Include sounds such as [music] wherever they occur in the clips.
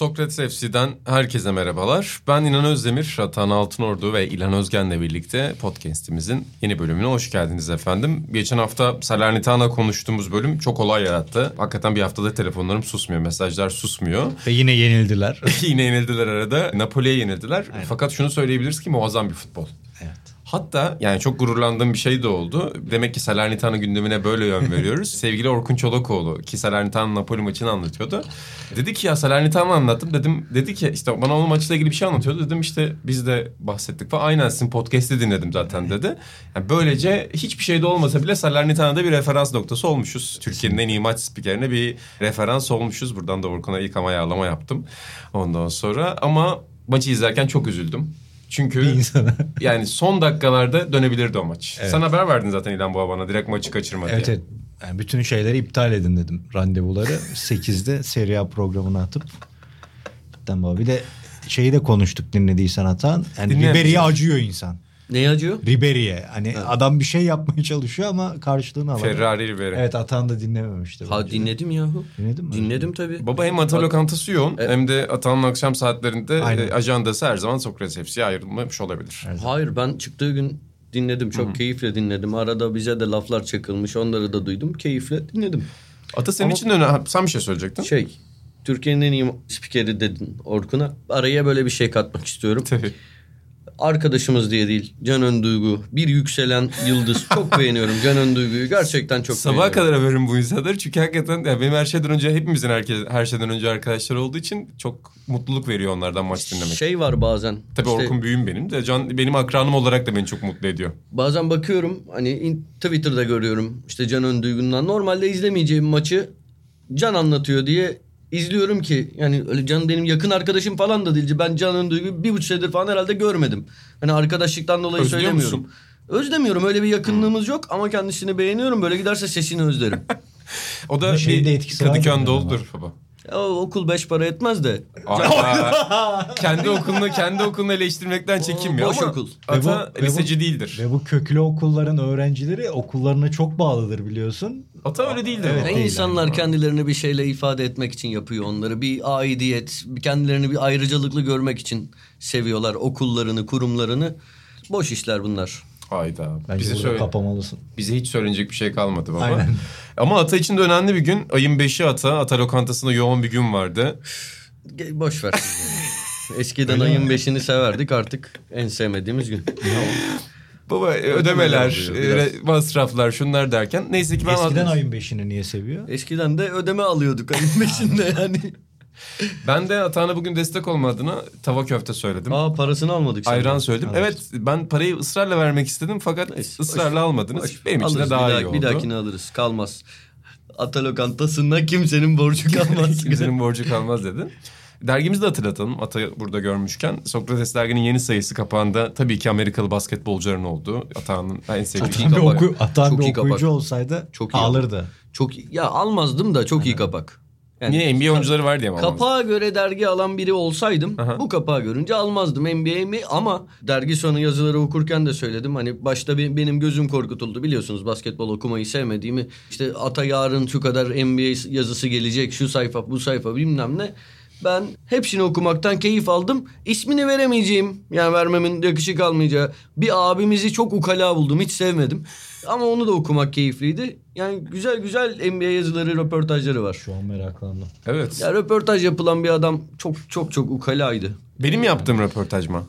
Sokrates FC'den herkese merhabalar. Ben İnan Özdemir, Atan Altınordu ve İlhan Özgen'le birlikte podcast'imizin yeni bölümüne hoş geldiniz efendim. Geçen hafta Salernitana konuştuğumuz bölüm çok olay yarattı. Hakikaten bir haftada telefonlarım susmuyor, mesajlar susmuyor. Ve yine yenildiler. [laughs] Yine yenildiler arada. Napoli'ye yenildiler. Fakat şunu söyleyebiliriz ki muazzam bir futbol. evet. Hatta yani çok gururlandığım bir şey de oldu. Demek ki Salernitana gündemine böyle yön [laughs] veriyoruz. Sevgili Orkun Çolakoğlu ki Salernitana Napoli maçını anlatıyordu. Dedi ki ya Salernitana anlattım dedim. Dedi ki işte bana onun maçla ilgili bir şey anlatıyordu. Dedim işte biz de bahsettik falan. Aynen sizin podcast'i dinledim zaten dedi. Yani böylece hiçbir şey de olmasa bile Salernitana'da bir referans noktası olmuşuz. Türkiye'nin en iyi maç spikerine bir referans olmuşuz. Buradan da Orkun'a ilk ama ayarlama yaptım. Ondan sonra ama maçı izlerken çok üzüldüm. Çünkü Bir insana. [laughs] yani son dakikalarda dönebilirdi o maç. Evet. Sen haber verdin zaten İlhan Boğa bana direkt maçı kaçırma evet diye. evet. Yani bütün şeyleri iptal edin dedim. Randevuları [laughs] 8'de Serie A programına atıp. Cidden baba. Bir de şeyi de konuştuk dinlediysen Atan. Yani şey. acıyor insan. Ne acıyor? Ribery'e. Hani adam bir şey yapmaya çalışıyor ama karşılığını alamıyor. Ferrari Ribery. Evet Atan da dinlememişti. Ha bence. dinledim yahu. Dinledin mi? Dinledim tabii. Baba hem Ata lokantası yoğun Evet. hem de Atan'ın akşam saatlerinde Aynen. e, ajandası her zaman Sokrates FC'ye ayrılmamış olabilir. Evet. Hayır ben çıktığı gün dinledim. Çok keyifle dinledim. Arada bize de laflar çakılmış. Onları da duydum. Keyifle dinledim. Ata senin Ama- için de önemli. Sen bir şey söyleyecektin. Şey Türkiye'nin en iyi spikeri dedin Orkun'a. Araya böyle bir şey katmak istiyorum. Tabii. Arkadaşımız diye değil. Can Önduygu. Bir yükselen yıldız. Çok [laughs] beğeniyorum Can Önduygu'yu. Gerçekten çok Sabaha beğeniyorum. kadar överim bu insanları çünkü hakikaten yani benim her şeyden önce hepimizin herkes, her şeyden önce arkadaşlar olduğu için çok mutluluk veriyor onlardan maç dinlemek. Şey var bazen. Tabii işte Orkun büyüğüm benim de Can benim akranım olarak da beni çok mutlu ediyor. Bazen bakıyorum hani in- Twitter'da görüyorum işte Can Önduygun'dan. Normalde izlemeyeceğim maçı Can anlatıyor diye izliyorum ki yani öyle Can benim yakın arkadaşım falan da değil. Ben Can Önduygu'yu bir buçuk senedir falan herhalde görmedim. Hani arkadaşlıktan dolayı Özlüyor söylemiyorum. musun? Özlemiyorum öyle bir yakınlığımız yok ama kendisini beğeniyorum. Böyle giderse sesini özlerim. [laughs] O da bir de etkisi Kadıköy Anadolu'dur baba. Ya, okul beş para etmez de. Aa, [laughs] kendi okulunu kendi okulunu eleştirmekten çekinmiyor boş ama okul. Ata Ve bu- ve bu- liseci değildir. Ve bu köklü okulların öğrencileri okullarına çok bağlıdır biliyorsun. Ata öyle değildir. Evet. Ya değil insanlar yani. kendilerini bir şeyle ifade etmek için yapıyor onları. Bir aidiyet, kendilerini bir ayrıcalıklı görmek için seviyorlar okullarını, kurumlarını. Boş işler bunlar. Hayda. Bence Bize, söyle, kapamalısın. bize hiç söylenecek bir şey kalmadı baba. Aynen. Ama Ata için de önemli bir gün. Ayın 5'i Ata. Ata lokantasında yoğun bir gün vardı. Boş ver. [laughs] Eskiden Öyle ayın mi? beşini severdik artık en sevmediğimiz gün. [laughs] Baba ödemeler, oluyor e, biraz. re- masraflar şunlar derken. Neyse ki ben... Eskiden ayın beşini niye seviyor? Eskiden de ödeme alıyorduk ayın beşinde yani. [laughs] Ben de Ata'na bugün destek olma adına tava köfte söyledim. Aa parasını almadık. senden. Ayran söyledim. Evet. Evet ben parayı ısrarla vermek istedim fakat Neyse, ısrarla boş- almadınız. boş. Benim için de daha bir iyi daha- oldu. Bir dahakini alırız kalmaz. Ata lokantasında kimsenin borcu [laughs] kalmaz. Kimsenin [laughs] borcu kalmaz dedi. Dergimizi de hatırlatalım. Ata burada görmüşken. Sokrates derginin yeni sayısı kapağında tabii ki Amerikalı basketbolcuların olduğu. Ata'nın en sevdiği. iyi Atan kapak. oku, atan Çok bir iyi kapak. okuyucu olsaydı Çok iyi alırdı. Çok iyi. Ya almazdım da çok iyi kapak. Yani Niye NBA oyuncuları var diye mi? Kapağa göre dergi alan biri olsaydım Aha. bu kapağı görünce almazdım NBA mi ama dergi sonu yazıları okurken de söyledim. Hani başta be- benim gözüm korkutuldu biliyorsunuz basketbol okumayı sevmediğimi. İşte ata yarın şu kadar NBA yazısı gelecek şu sayfa bu sayfa bilmem ne. Ben hepsini okumaktan keyif aldım. İsmini veremeyeceğim yani vermemin yakışık almayacağı bir abimizi çok ukala buldum hiç sevmedim. Ama onu da okumak keyifliydi. Yani güzel güzel NBA yazıları, röportajları var. Şu an meraklandım. Evet. Ya röportaj yapılan bir adam çok çok çok ukalaydı. Benim yaptığım röportaj mı?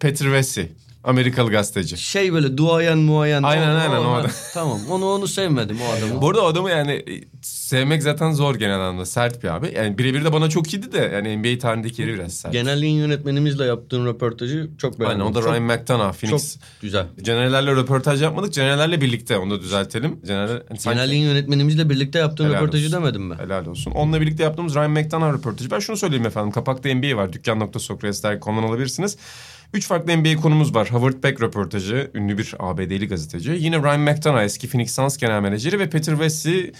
Peter Vessi. Amerikalı gazeteci. Şey böyle duayen muayen. Aynen, aynen, o adam. [laughs] Tamam onu onu sevmedim o adamı. Bu arada o adamı yani e, sevmek zaten zor genel anlamda. Sert bir abi. Yani birebir de bana çok iyiydi de yani NBA tarihindeki yeri biraz sert. Genelliğin yönetmenimizle yaptığın röportajı çok beğendim. Aynen o da çok, Ryan McDonough. Phoenix. Çok güzel. Generallerle röportaj yapmadık. Generallerle birlikte onu da düzeltelim. General, hani sanki- Genelliğin yönetmenimizle birlikte yaptığın Helal röportajı olsun. demedim mi? Helal olsun. Onunla birlikte yaptığımız Ryan McDonough röportajı. Ben şunu söyleyeyim efendim. Kapakta NBA var. Dükkan.sokrates'ten alabilirsiniz. Üç farklı NBA konumuz var. Howard Beck röportajı, ünlü bir ABD'li gazeteci. Yine Ryan McDonough, eski Phoenix Suns genel menajeri ve Peter Vessi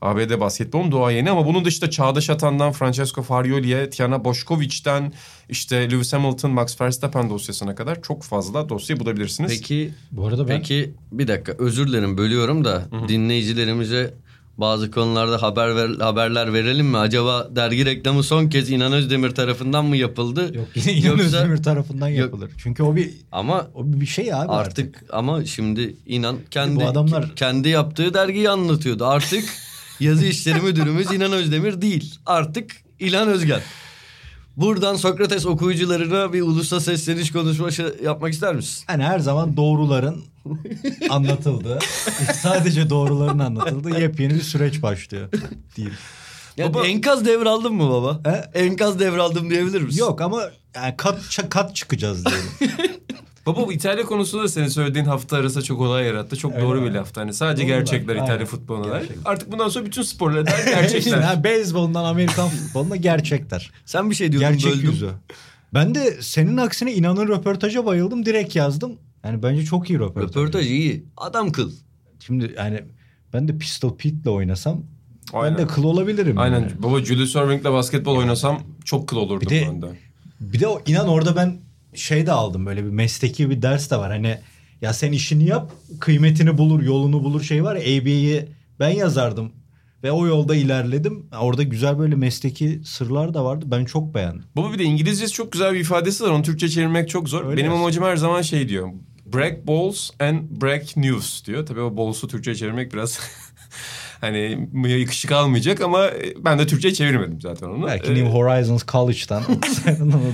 ABD basketbolun doğayeni ama bunun dışında Çağdaş Atan'dan Francesco Farioli'ye, Tiana Boşkoviç'ten işte Lewis Hamilton, Max Verstappen dosyasına kadar çok fazla dosya bulabilirsiniz. Peki Bu arada ben Peki bir dakika özür dilerim bölüyorum da dinleyicilerimize bazı konularda haber ver, haberler verelim mi? Acaba dergi reklamı son kez İnan Özdemir tarafından mı yapıldı? yok yine İnan Yoksa- Özdemir tarafından Yok. yapılır. Çünkü o bir Ama o bir şey abi artık. artık, ama şimdi inan kendi Bu adamlar- kendi yaptığı dergiyi anlatıyordu. Artık [laughs] yazı işleri müdürümüz İnan Özdemir değil. Artık İlhan Özgen. Buradan Sokrates okuyucularına bir ulusa sesleniş konuşması yapmak ister misin? Hani her zaman doğruların [laughs] anlatıldığı, sadece doğruların anlatıldığı yepyeni bir süreç başlıyor diyeyim. Ya Baba- enkaz devraldın mı baba? He? Enkaz devraldım diyebilir misin? Yok ama yani kat kat çıkacağız diyelim. [laughs] Baba bu İtalya konusu da senin söylediğin hafta arası çok olay yarattı. Çok Öyle doğru mi? bir laftı. Hani sadece Doğru gerçekler bak, İtalya aynen. futboluna dair. Artık bundan sonra bütün sporlara dair [laughs] gerçekler. yani beyzbolundan Amerikan futboluna gerçekler. Sen bir şey diyordun Gerçek böldüm. yüzü. Ben de senin aksine inanın röportaja bayıldım. Direkt yazdım. Yani bence çok iyi röportaj. Röportaj iyi. Adam kıl. Şimdi yani ben de Pistol Pete'le oynasam Aynen. ben de kıl olabilirim. Aynen. yani. Baba Julius Erving'le basketbol oynasam çok kıl olurdum Bir de- ben de. Bir de inan orada ben şey de aldım böyle bir mesleki bir ders de var. Hani ya sen işini yap kıymetini bulur yolunu bulur şey var ya ABA'yı ben yazardım. Ve o yolda ilerledim. Orada güzel böyle mesleki sırlar da vardı. Ben çok beğendim. Baba bir de İngilizcesi çok güzel bir ifadesi var. Onu Türkçe çevirmek çok zor. Öyle Benim aslında. amacım her zaman şey diyor. Break balls and break news diyor. Tabii o balls'u Türkçe çevirmek biraz [laughs] hani yakışık almayacak ama ben de Türkçe çevirmedim zaten onu. Belki Ee, New Horizons College'dan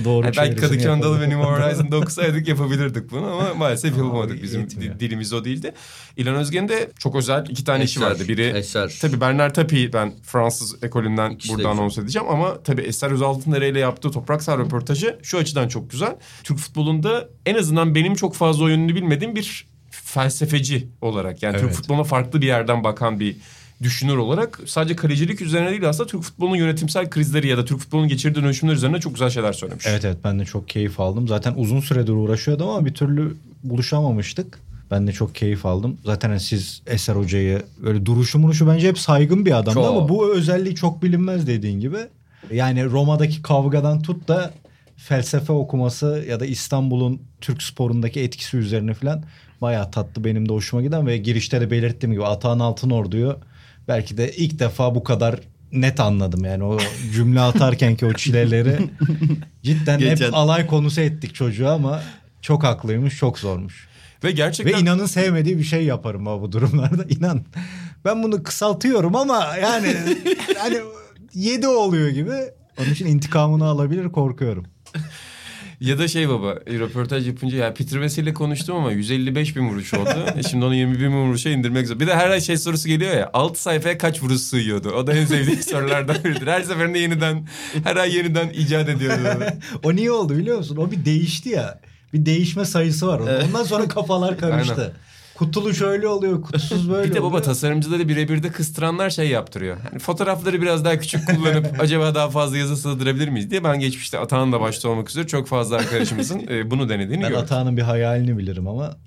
doğru Yani belki Kadıköy Anadolu ve. New Horizon'da okusaydık yapabilirdik bunu ama maalesef Ama yapamadık. Bizim yetmiyor. di- dilimiz o değildi. İlhan Özgen'in de çok özel iki tane işi Eser, vardı. Biri Eser. tabii Bernard Tapie ben Fransız ekolünden İkisi burada anons edeceğim ama tabii Eser Özaltındere ile yaptığı Toprak Sağ röportajı şu açıdan çok güzel. Türk futbolunda en azından benim çok fazla oyununu bilmediğim bir felsefeci olarak yani Türk Evet. futboluna farklı bir yerden bakan bir düşünür olarak sadece kalecilik üzerine değil aslında Türk futbolunun yönetimsel krizleri ya da Türk futbolunun geçirdiği dönüşümler üzerine çok güzel şeyler söylemiş. Evet evet ben de çok keyif aldım. Zaten uzun süredir uğraşıyordum ama bir türlü buluşamamıştık. Ben de çok keyif aldım. Zaten hani siz Eser Hoca'yı böyle duruşu muruşu bence hep saygın bir adamdı Çok. ama bu özelliği çok bilinmez dediğin gibi. Yani Roma'daki kavgadan tut da felsefe okuması ya da İstanbul'un Türk sporundaki etkisi üzerine falan bayağı tatlı benim de hoşuma giden ve girişte de belirttiğim gibi Atahan Altınordu'yu belki de ilk defa bu kadar net anladım yani o cümle atarken ki o çileleri cidden Geçen- hep alay konusu ettik çocuğa ama çok haklıymış çok zormuş. Ve gerçekten Ve inanın sevmediği bir şey yaparım bu durumlarda [laughs] inan. Ben bunu kısaltıyorum ama yani [laughs] hani yedi oluyor gibi. Onun için intikamını alabilir korkuyorum. [laughs] Ya da şey baba e, röportaj yapınca ya Peter Vesey ile konuştum ama 155 bin vuruş oldu. E Şimdi onu 20 bin vuruşa indirmek zor. Bir de her ay şey sorusu geliyor ya 6 sayfaya kaç vuruş sığıyordu? O da en sevdiğim [laughs] sorulardan biridir. Her seferinde yeniden her ay yeniden icat ediyordu. [laughs] O niye oldu biliyor musun? O bir değişti ya. Bir değişme sayısı var. onun. Ondan sonra kafalar karıştı. Aynen. Kutulu şöyle oluyor, kutusuz [laughs] böyle Bir de baba oluyor. tasarımcıları birebir de kıstıranlar şey yaptırıyor. Hani fotoğrafları biraz daha küçük kullanıp [laughs] acaba daha fazla yazı sığdırabilir miyiz diye ben geçmişte Atahan da başta olmak üzere çok fazla arkadaşımızın [laughs] e, bunu denediğini Ben gördüm. Atahan'ın bir hayalini bilirim ama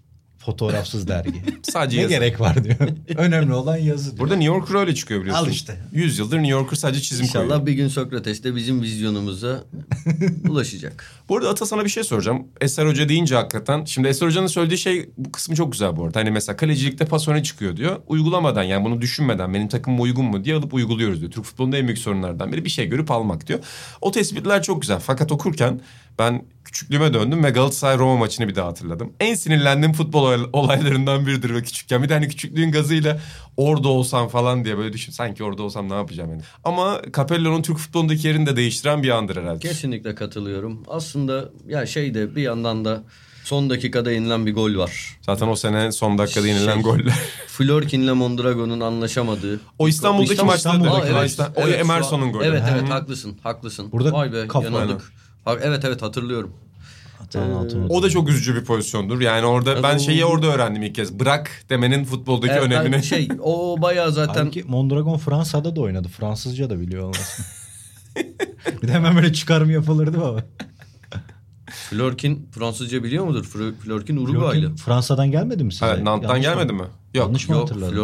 fotoğrafsız dergi. [laughs] Sadece ne yazı. gerek var diyor. Önemli olan yazı diyor. Burada New Yorker öyle çıkıyor biliyorsun. Al işte. 100 yıldır New Yorker sadece çizim koyuyor. İnşallah bir gün Sokrates de bizim vizyonumuza [laughs] ulaşacak. Bu arada Ata sana bir şey soracağım. Eser Hoca deyince hakikaten. Şimdi Eser Hoca'nın söylediği şey bu kısmı çok güzel bu arada. Hani mesela kalecilikte pas öne çıkıyor diyor. Uygulamadan yani bunu düşünmeden benim takımıma uygun mu diye alıp uyguluyoruz diyor. Türk futbolunda en büyük sorunlardan biri bir şey görüp almak diyor. O tespitler çok güzel. Fakat okurken ben küçüklüğüme döndüm ve Galatasaray Roma maçını bir daha hatırladım. En sinirlendiğim futbol olay- olaylarından biridir ve küçükken. Bir de hani küçüklüğün gazıyla orada olsam falan diye böyle düşün. Sanki orada olsam ne yapacağım yani. Ama Capello'nun Türk futbolundaki yerini de değiştiren bir andır herhalde. Kesinlikle katılıyorum. Aslında ya şey de bir yandan da son dakikada yenilen bir gol var. Zaten o sene son dakikada yenilen Şey- goller. Florkin'le Mondragon'un anlaşamadığı. O İstanbul'daki İstanbul- maçta İstanbul'daki da- maçta. o Emerson'un golü. Evet evet haklısın haklısın. Burada Vay be kafa- yanıldık. Ha, evet evet hatırlıyorum. Altınordu. O da çok üzücü bir pozisyondur. Yani orada Ya ben şeyi orada öğrendim ilk kez. Bırak demenin futboldaki Evet, önemini. şey o bayağı zaten Halbuki Mondragon Fransa'da da oynadı. Fransızca da biliyor olmasın. [laughs] bir de hemen böyle çıkarım yapılırdı baba. Florkin Fransızca biliyor mudur? Fl- Florkin Uruguaylı. Florkin Fransa'dan gelmedi mi size? Evet, Nant'tan Yanlış gelmedi mı? mi? Yok. Yanlış mı Yok hatırladım?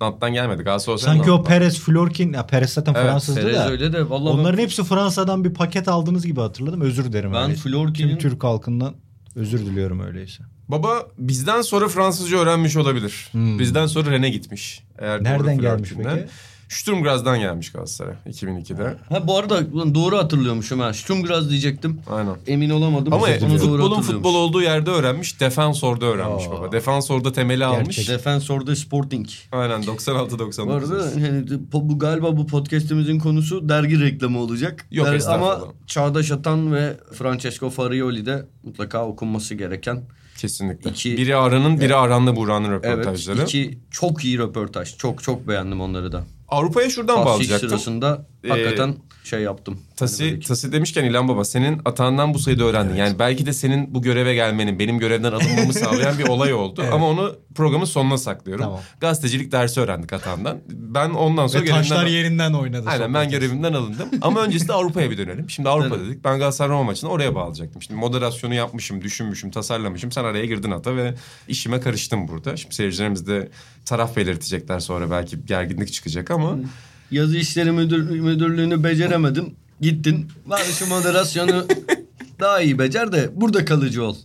Nant'tan gelmedi. Galatasaray Sanki o. Perez, Florkin, ya Perez zaten Evet, Fransızdı Perez da. öyle de vallahi Onların ben- hepsi Fransa'dan bir paket aldığınız gibi hatırladım. Özür dilerim. Ben öyleyse. Florkin'in- Tüm Türk halkından özür diliyorum öyleyse. Baba bizden sonra Fransızca öğrenmiş olabilir. Hmm. Bizden sonra Ren'e gitmiş. Eğer Nereden gelmiş peki? Sturm Graz'dan gelmiş Galatasaray 2002'de. Ha bu arada ulan doğru hatırlıyormuşum ha. Sturmgras diyecektim. Aynen. Emin olamadım. Ama doğru futbolun futbol olduğu yerde öğrenmiş. Defansor'da öğrenmiş Aa. baba. Defansor'da temeli almış. Gerçek. Defensor'da Sporting. Aynen 96-99. Bu arada yani bu, galiba bu podcast'imizin konusu dergi reklamı olacak. Yok, Der-. Ama Çağdaş Atan ve Francesco Farioli de mutlaka okunması gereken Kesinlikle. İki- Biri Aran'ın, biri Aran'la Buğra'nın evet röportajları. iki çok iyi röportaj. Çok çok beğendim onları da. Avrupa'ya şuradan Tahsis bağlayacaktım. sırasında Ee, hakikaten şey yaptım. Hani Tasi, böyle- Tasi demişken İlhan Baba senin atandan bu sayıda öğrendin. Yani belki de senin bu göreve gelmenin, benim görevden alınmamı [laughs] sağlayan bir olay oldu. Evet. Ama onu programın sonuna saklıyorum. Tamam. Gazetecilik dersi öğrendik atandan. Ben ondan sonra Ve taşlar görevimden... yerinden oynadı. Aynen ben görevimden alındım. Ama öncesinde [laughs] Avrupa'ya bir dönelim. Şimdi Avrupa dedik. Ben Galatasaray Roma maçını oraya bağlayacaktım. Şimdi moderasyonu yapmışım, düşünmüşüm, tasarlamışım. Sen araya girdin hata ve işime karıştım burada. Şimdi seyircilerimiz de taraf belirtecekler sonra belki gerginlik çıkacak ama... Yazı işleri müdür, müdürlüğünü beceremedin. Gittin. Bari şu moderasyonu [laughs] daha iyi becer de burada kalıcı ol.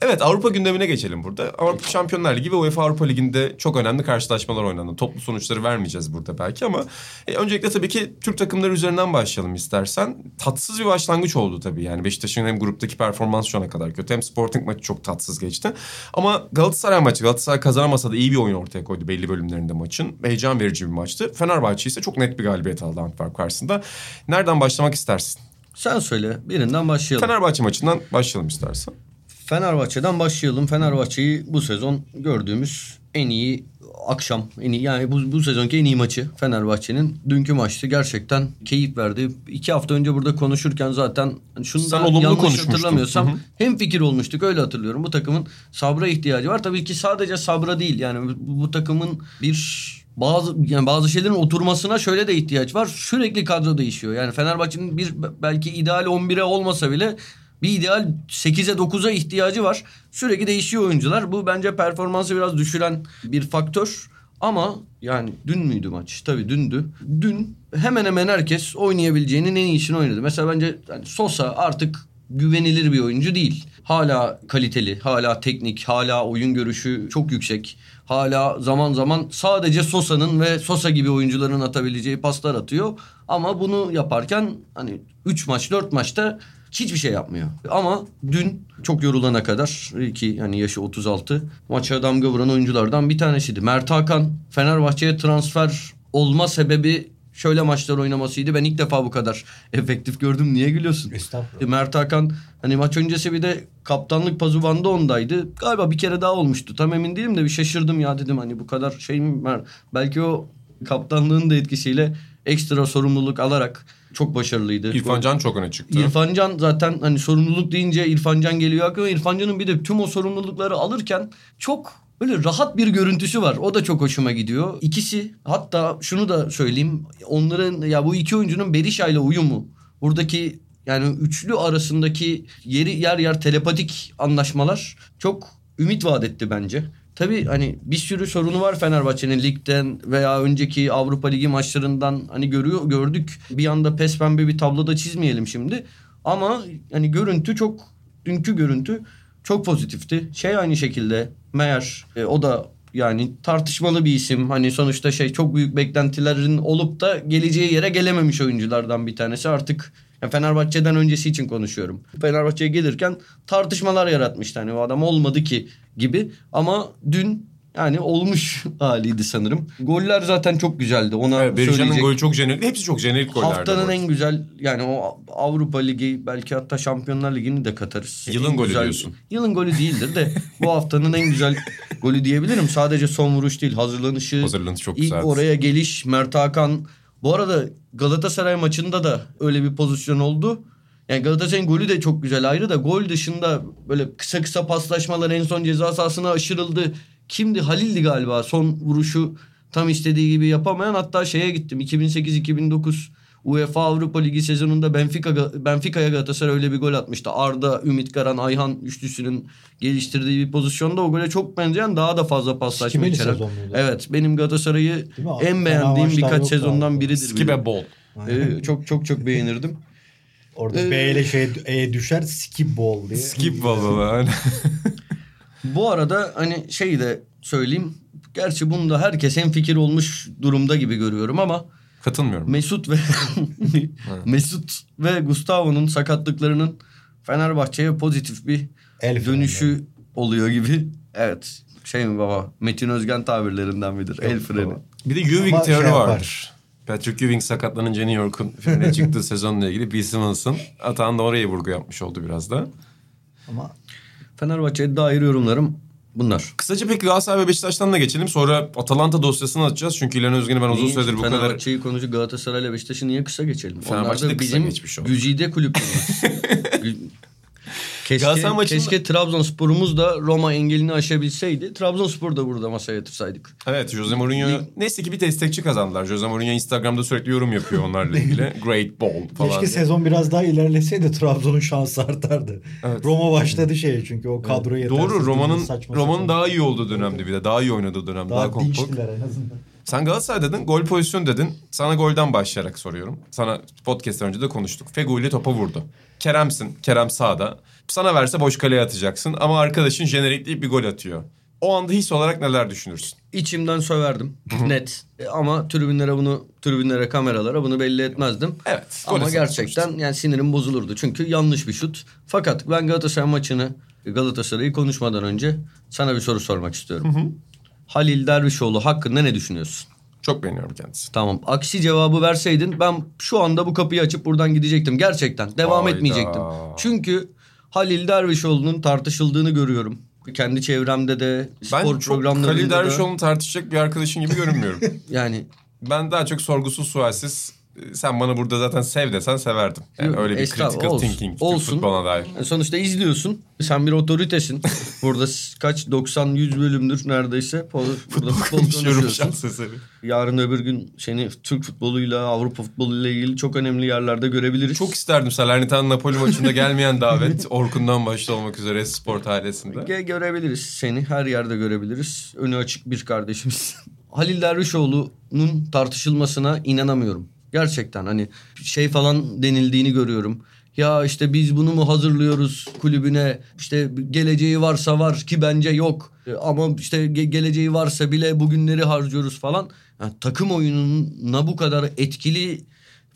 Evet Avrupa gündemine geçelim burada. Avrupa Şampiyonlar Ligi ve UEFA Avrupa Ligi'nde çok önemli karşılaşmalar oynandı. Toplu sonuçları vermeyeceğiz burada belki ama e, öncelikle tabii ki Türk takımları üzerinden başlayalım istersen. Tatsız bir başlangıç oldu tabii. Yani Beşiktaş'ın hem gruptaki performans şu ana kadar kötü hem Sporting maçı çok tatsız geçti. Ama Galatasaray maçı Galatasaray kazanamasa da iyi bir oyun ortaya koydu belli bölümlerinde maçın. Heyecan verici bir maçtı. Fenerbahçe ise çok net bir galibiyet aldı Antwerp karşısında. Nereden başlamak istersin? Sen söyle birinden başlayalım. Fenerbahçe maçından başlayalım istersen. Fenerbahçe'den başlayalım. Fenerbahçe'yi bu sezon gördüğümüz en iyi akşam, en iyi yani bu, bu sezonki en iyi maçı Fenerbahçe'nin. Dünkü maçtı gerçekten keyif verdi. İki hafta önce burada konuşurken zaten şunu Sen da yanlış hatırlamıyorsam Hı hı. hem fikir olmuştuk öyle hatırlıyorum. Bu takımın sabra ihtiyacı var. Tabii ki sadece sabra değil yani bu, bu takımın bir bazı yani bazı şeylerin oturmasına şöyle de ihtiyaç var. Sürekli kadro değişiyor. Yani Fenerbahçe'nin bir belki ideal 11'e olmasa bile bir ideal 8'e 9'a ihtiyacı var. Sürekli değişiyor oyuncular. Bu bence performansı biraz düşüren bir faktör. Ama yani dün müydü maç? Tabii dündü. Dün hemen hemen herkes oynayabileceğinin en iyisini oynadı. Mesela bence yani Sosa artık güvenilir bir oyuncu değil. Hala kaliteli, hala teknik, hala oyun görüşü çok yüksek. Hala zaman zaman sadece Sosa'nın ve Sosa gibi oyuncuların atabileceği paslar atıyor. Ama bunu yaparken hani 3 maç 4 maçta hiçbir şey yapmıyor. Ama dün çok yorulana kadar ki yani yaşı 36 maça damga vuran oyunculardan bir tanesiydi. Mert Hakan Fenerbahçe'ye transfer olma sebebi şöyle maçlar oynamasıydı. Ben ilk defa bu kadar efektif gördüm. Niye gülüyorsun? Estağfurullah. E, Mert Hakan hani maç öncesi bir de kaptanlık pazubandı ondaydı. Galiba bir kere daha olmuştu. Tam emin değilim de bir şaşırdım ya dedim hani bu kadar şey mi? Belki o kaptanlığın da etkisiyle ekstra sorumluluk alarak çok başarılıydı. İrfan Can çok öne çıktı. İrfan Can zaten hani sorumluluk deyince İrfan Can geliyor aklıma. İrfan Can'ın bir de tüm o sorumlulukları alırken çok böyle rahat bir görüntüsü var. O da çok hoşuma gidiyor. İkisi hatta şunu da söyleyeyim. Onların ya bu iki oyuncunun Berisha ile uyumu. Buradaki yani üçlü arasındaki yeri yer yer telepatik anlaşmalar çok ümit vaat etti bence. Tabii hani bir sürü sorunu var Fenerbahçe'nin ligden veya önceki Avrupa Ligi maçlarından hani görüyor gördük. Bir anda pes pembe bir tabloda çizmeyelim şimdi. Ama hani görüntü çok dünkü görüntü çok pozitifti. Şey aynı şekilde Meyer e, o da yani tartışmalı bir isim. Hani sonuçta şey çok büyük beklentilerin olup da geleceği yere gelememiş oyunculardan bir tanesi. Artık ya Fenerbahçe'den öncesi için konuşuyorum. Fenerbahçe'ye gelirken tartışmalar yaratmıştı. Hani o adam olmadı ki gibi. Ama dün yani olmuş [laughs] haliydi sanırım. Goller zaten çok güzeldi. Ona Evet, söyleyecek. golü çok jenerik. Hepsi çok jenerik gollerdi. Haftanın en güzel yani o Avrupa Ligi belki hatta Şampiyonlar Ligi'ni de katarız. Yılın En golü güzel- diyorsun. Yılın golü değildir de bu haftanın en güzel golü diyebilirim. Sadece son vuruş değil hazırlanışı. Hazırlanışı çok ilk güzeldi. oraya geliş Mert Hakan. Bu arada Galatasaray maçında da öyle bir pozisyon oldu. Yani Galatasaray'ın golü de çok güzel ayrı da gol dışında böyle kısa kısa paslaşmalar en son ceza sahasına aşırıldı. Kimdi? Halil'di galiba son vuruşu tam istediği gibi yapamayan hatta şeye gittim 2008-2009 UEFA Avrupa Ligi sezonunda Benfica Benfica'ya Galatasaray öyle bir gol atmıştı. Arda, Ümit Karan, Ayhan üçlüsünün geliştirdiği bir pozisyonda o gole çok benzeyen daha da fazla paslaşma içeren. Evet benim Galatasaray'ı en beğendiğim birkaç sezondan abi. biridir. Skibe bol. Ee, çok çok çok beğenirdim. Orada Ee, B ile şey E düşer skip ball diye. Skip bol baba. [laughs] Bu arada hani şey de söyleyeyim. Gerçi bunda herkes hem fikir olmuş durumda gibi görüyorum ama Katılmıyorum. Mesut ve [laughs] [laughs] Mesut ve Gustavo'nun sakatlıklarının Fenerbahçe'ye pozitif bir El dönüşü oluyor gibi. Evet. Şey mi baba? Metin Özgen tabirlerinden midir? El freni. baba. Bir de Ewing Ama teori şey yapar. vardır. Patrick Ewing sakatlanınca New York'un filmine [laughs] çıktığı sezonla ilgili Bill Simmons'ın Atahan da oraya vurgu yapmış oldu biraz da. Ama Fenerbahçe'ye dair yorumlarım bunlar. Kısaca peki Galatasaray ve Beşiktaş'tan da geçelim. Sonra Atalanta dosyasını açacağız. Çünkü İlhan Özgen'i ben uzun Niye? süredir bu kadar... Fenerbahçe'yi konucu Galatasaray'la Beşiktaş'ı niye kısa geçelim? Fenerbahçe Onlar de da kısa bizim geçmiş oldu. güzide kulüplerimiz. [laughs] Keşke, Galatasaray maçında- keşke Trabzonspor'umuz da Roma engelini aşabilseydi. Trabzonspor'u da burada masaya yatırsaydık. Evet Jose Mourinho neyse ki bir destekçi kazandılar. Jose Mourinho Instagram'da sürekli yorum yapıyor onlarla ilgili. [laughs] Great ball falan. keşke diye. sezon biraz daha ilerleseydi Trabzon'un şansı artardı. Roma başladı şeye çünkü o kadro yetersiz. Doğru Roma'nın Roma'nın daha iyi olduğu dönemdi bir de. Daha iyi oynadığı dönem. Daha, daha kompakt. dinçtiler en azından. Sen Galatasaray dedin, gol pozisyon dedin. Sana golden başlayarak soruyorum. Sana podcast'ten önce de konuştuk. Feguli topa vurdu. Kerem'sin, Kerem sağda. Sana verse boş kaleye atacaksın ama arkadaşın jenerikleyip bir gol atıyor. O anda his olarak neler düşünürsün? İçimden söverdim. Net. E, Ama tribünlere bunu, tribünlere, kameralara bunu belli etmezdim. Evet, Ama gerçekten yani sinirim bozulurdu. Çünkü yanlış bir şut. Fakat ben Galatasaray maçını, Galatasaray'ı konuşmadan önce sana bir soru sormak istiyorum. Halil Dervişoğlu hakkında ne düşünüyorsun? Çok beğeniyorum kendisini. Tamam. Aksi cevabı verseydin ben şu anda bu kapıyı açıp buradan gidecektim. Gerçekten. Devam Hayda. etmeyecektim. Çünkü Halil Dervişoğlu'nun tartışıldığını görüyorum. Kendi çevremde de spor Ben programlarında Halil. Dervişoğlu'nu tartışacak bir arkadaşın gibi görünmüyorum. [laughs] Yani ben daha çok sorgusuz sualsiz sen bana burada zaten sev desen severdim. Yani Yok, öyle bir estağfurullah, critical olsun, thinking olsun. futboluna dair. Sonuçta izliyorsun. Sen bir otoritesin. [laughs] Burada kaç 90-100 bölümdür neredeyse. [laughs] Burada futbol konuşuyorsun. Yarın öbür gün seni Türk futboluyla, Avrupa futboluyla ilgili çok önemli yerlerde görebiliriz. Çok isterdim Salernitana Napoli maçında gelmeyen davet. [laughs] Orkun'dan başta olmak üzere Sport ailesinde. Ge- görebiliriz seni. Her yerde görebiliriz. Önü açık bir kardeşimiz. Halil Dervişoğlu'nun tartışılmasına inanamıyorum. Gerçekten hani şey falan denildiğini görüyorum. Ya işte biz bunu mu hazırlıyoruz kulübüne? İşte geleceği varsa var ki bence yok. E, Ama işte ge- geleceği varsa bile bugünleri harcıyoruz falan. Yani takım oyununa bu kadar etkili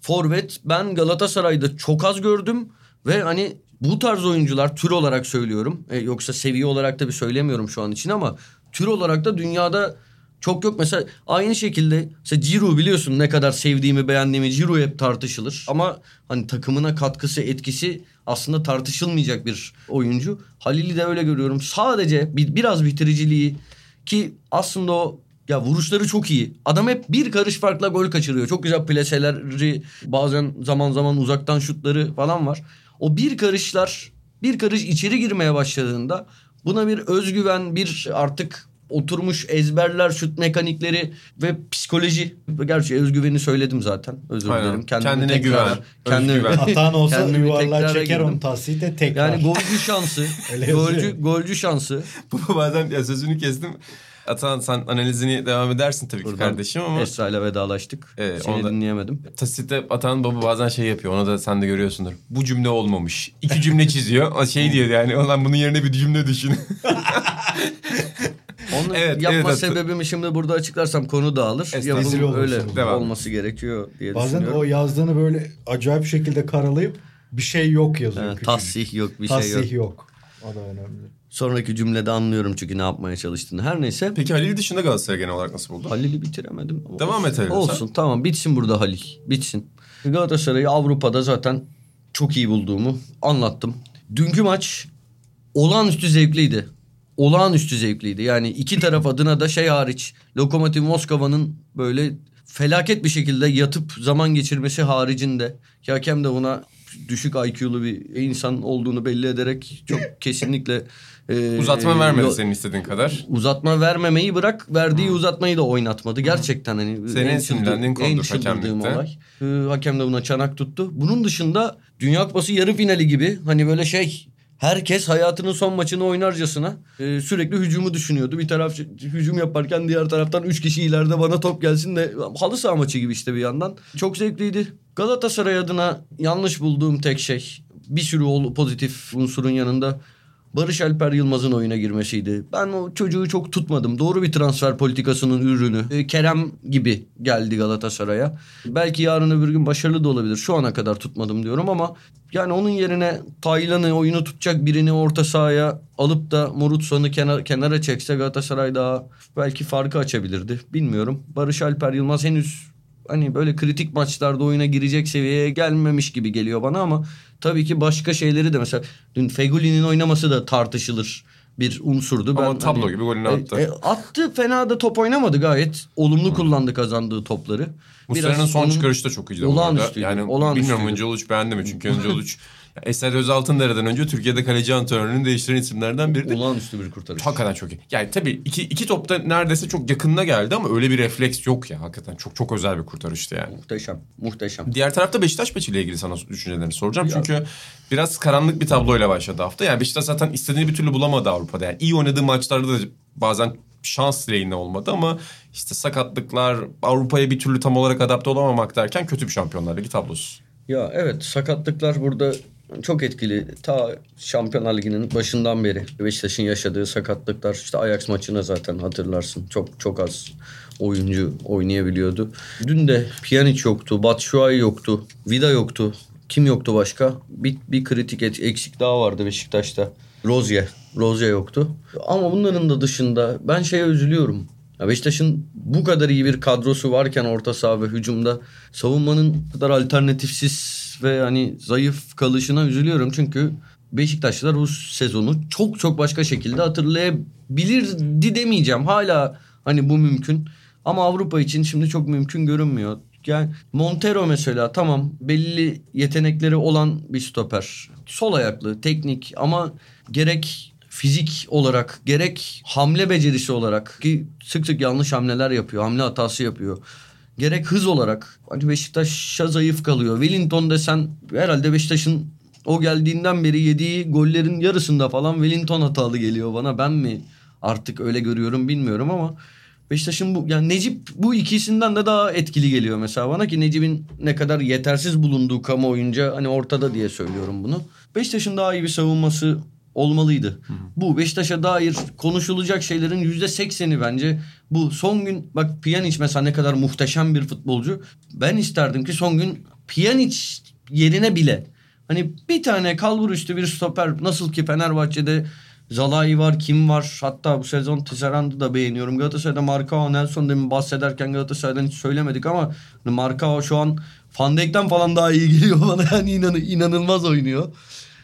forvet ben Galatasaray'da çok az gördüm ve hani bu tarz oyuncular tür olarak söylüyorum. E, yoksa seviye olarak da bir söylemiyorum şu an için ama tür olarak da dünyada çok yok. Mesela aynı şekilde mesela Ciro biliyorsun ne kadar sevdiğimi beğendiğimi Ciro hep tartışılır. Ama hani takımına katkısı etkisi aslında tartışılmayacak bir oyuncu. Halil'i de öyle görüyorum. Sadece bir, biraz bitiriciliği ki aslında o ya vuruşları çok iyi. Adam hep bir karış farkla gol kaçırıyor. Çok güzel pleseleri bazen zaman zaman uzaktan şutları falan var. O bir karışlar bir karış içeri girmeye başladığında buna bir özgüven bir artık oturmuş ezberler şut mekanikleri ve psikoloji. Gerçi özgüveni söyledim zaten. Özür Aynen. dilerim. Kendine güven, Kendine, özgüven. [laughs] Hatan olsa Kendimi yuvarlar çeker girdim. onu tahsite tekrar. Yani golcü şansı. [laughs] Golcü, golcü şansı. [laughs] Bunu bazen ya sözünü kestim. Atan sen analizini devam edersin tabii ki Buradan kardeşim ama Esra ile vedalaştık. Evet, Seni onu da- dinleyemedim. Tasite Atan baba bazen şey yapıyor. Onu da sen de görüyorsundur. Bu cümle olmamış. İki cümle çiziyor. O şey diyor yani. Ulan bunun yerine bir cümle düşün. Onu Evet, yapma evet, sebebimi şimdi burada açıklarsam konu dağılır. Yapım öyle Devam. olması gerekiyor diye Bazen düşünüyorum. o yazdığını böyle acayip şekilde karalayıp bir şey yok yazıyor. Ha. Tassih yok bir şey yok. Tassih yok. O da önemli. Sonraki cümlede anlıyorum çünkü ne yapmaya çalıştığını. Her neyse. Peki Halil dışında Galatasaray genel olarak nasıl buldu? Halil'i bitiremedim. Ama Devam et Halil, Olsun tamam bitsin burada Halil. Bitsin. Galatasaray'ı Avrupa'da zaten çok iyi bulduğumu anlattım. Dünkü maç olağanüstü zevkliydi. Olağanüstü zevkliydi. Yani iki taraf adına da şey hariç Lokomotiv Moskova'nın böyle felaket bir şekilde yatıp zaman geçirmesi haricinde ki hakem de buna düşük IQ'lu bir insan olduğunu belli ederek çok [laughs] kesinlikle e, Uzatma vermedi yo- senin istediğin kadar. Uzatma vermemeyi bırak verdiği uzatmayı da oynatmadı. Gerçekten hani Senin en sinirlendiğin konudur hakemlikte. olay. Ee, hakem de buna çanak tuttu. Bunun dışında Dünya Kupası yarı finali gibi hani böyle şey herkes hayatının son maçını oynarcasına e, sürekli hücumu düşünüyordu. Bir taraf hücum yaparken diğer taraftan üç kişi ileride bana top gelsin de halı saha maçı gibi işte bir yandan. Çok zevkliydi. Galatasaray adına yanlış bulduğum tek şey bir sürü pozitif unsurun yanında Barış Alper Yılmaz'ın oyuna girmesiydi. Ben o çocuğu çok tutmadım. Doğru bir transfer politikasının ürünü. Ee, Kerem gibi geldi Galatasaray'a. Belki yarın öbür gün başarılı da olabilir. Şu ana kadar tutmadım diyorum ama yani onun yerine Taylan'ı oyunu tutacak birini orta sahaya alıp da Morutsan'ı kenar, kenara çekse Galatasaray daha belki farkı açabilirdi. Bilmiyorum. Barış Alper Yılmaz henüz hani böyle kritik maçlarda oyuna girecek seviyeye gelmemiş gibi geliyor bana ama tabii ki başka şeyleri de mesela dün Feguli'nin oynaması da tartışılır bir unsurdu. Ama tablo gibi golünü attı. E, attı fena da top oynamadı gayet. Olumlu kullandı kazandığı topları. Muslera'nın son çıkarışı da çok iyiydi. bu. Olağanüstüydü, Yani olağanüstüydü. bilmiyorum Önce Uluç beğendi mi? Çünkü [laughs] Önce Uluç Eser Özaltındere'den önce Türkiye'de kaleci antrenörünü değiştiren isimlerden biridir. Olağanüstü bir kurtarış. Hakikaten çok iyi. Yani tabii iki, iki topta neredeyse çok yakınına geldi ama öyle bir refleks yok ya. Hakikaten çok çok özel bir kurtarıştı yani. Muhteşem. Muhteşem. Diğer tarafta Beşiktaş maçıyla ilgili sana düşüncelerini soracağım. Çünkü biraz karanlık bir tabloyla başladı hafta. Yani Beşiktaş zaten istediğini bir türlü bulamadı Avrupa'da. Yani iyi oynadığı maçlarda da bazen şans lehine olmadı ama işte sakatlıklar, Avrupa'ya bir türlü tam olarak adapte olamamak derken kötü bir Şampiyonlar Ligi tablosu. Ya evet sakatlıklar burada çok etkili. Ta Şampiyonlar Ligi'nin başından beri Beşiktaş'ın yaşadığı sakatlıklar işte Ajax maçına zaten hatırlarsın. Çok çok az oyuncu oynayabiliyordu. Dün de Pjanic yoktu, Batshuayi yoktu, Vida yoktu. Kim yoktu başka? Bir, bir kritik eksik daha vardı Beşiktaş'ta. Rozier. Rozier yoktu. Ama bunların da dışında ben şeye üzülüyorum. Ya Beşiktaş'ın bu kadar iyi bir kadrosu varken orta saha ve hücumda savunmanın kadar alternatifsiz ve hani zayıf kalışına üzülüyorum. Çünkü Beşiktaşlılar bu sezonu çok çok başka şekilde hatırlayabilirdi demeyeceğim. Hala hani bu mümkün. Ama Avrupa için şimdi çok mümkün görünmüyor. Yani Montero mesela tamam belli yetenekleri olan bir stoper. Sol ayaklı, teknik ama gerek fizik olarak gerek hamle becerisi olarak ki sık sık yanlış hamleler yapıyor. Hamle hatası yapıyor. Gerek hız olarak hani Beşiktaş'a zayıf kalıyor. Wellington desen herhalde Beşiktaş'ın o geldiğinden beri yediği gollerin yarısında falan Wellington hatalı geliyor bana. Ben mi artık öyle görüyorum bilmiyorum ama Beşiktaş'ın bu yani Necip bu ikisinden de daha etkili geliyor mesela bana ki Necip'in ne kadar yetersiz bulunduğu kamuoyunca hani ortada diye söylüyorum bunu. Beşiktaş'ın daha iyi bir savunması olmalıydı. Bu Beşiktaş'a dair konuşulacak şeylerin yüzde sekseni bence bu. Son gün bak Pjanic mesela ne kadar muhteşem bir futbolcu. Ben isterdim ki son gün Pjanic yerine bile hani bir tane kalbur üstü bir stoper nasıl ki Fenerbahçe'de Zalai var, kim var? Hatta bu sezon Tisserand'ı da beğeniyorum. Galatasaray'da Marcao, Nelson demin bahsederken Galatasaray'dan hiç söylemedik ama Marcao şu an Van Dijk'ten falan daha iyi geliyor bana. [laughs] Yani inan inanılmaz oynuyor.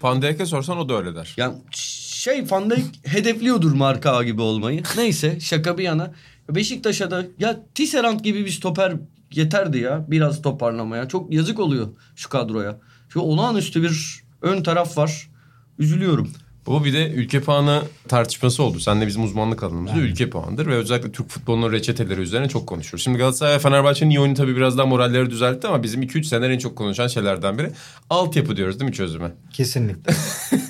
Pandeyke sorsan o da öyle der. Yani şey Van hedefliyordur Marka gibi olmayı. Neyse şaka bir yana. Beşiktaş'a da ya Tisserand gibi bir stoper yeterdi ya biraz toparlamaya. Çok yazık oluyor şu kadroya. Şu olağanüstü bir ön taraf var. Üzülüyorum. Bu bir de ülke puanı tartışması oldu. Sen de bizim uzmanlık alanımızda ülke puanıdır ve özellikle Türk futbolunun reçeteleri üzerine çok konuşuyoruz. Şimdi Galatasaray ve Fenerbahçe'nin iyi oyunu tabii biraz daha moralleri düzeltti ama bizim 2-3 seneler en çok konuşan şeylerden biri altyapı diyoruz değil mi çözüme? Kesinlikle. [laughs]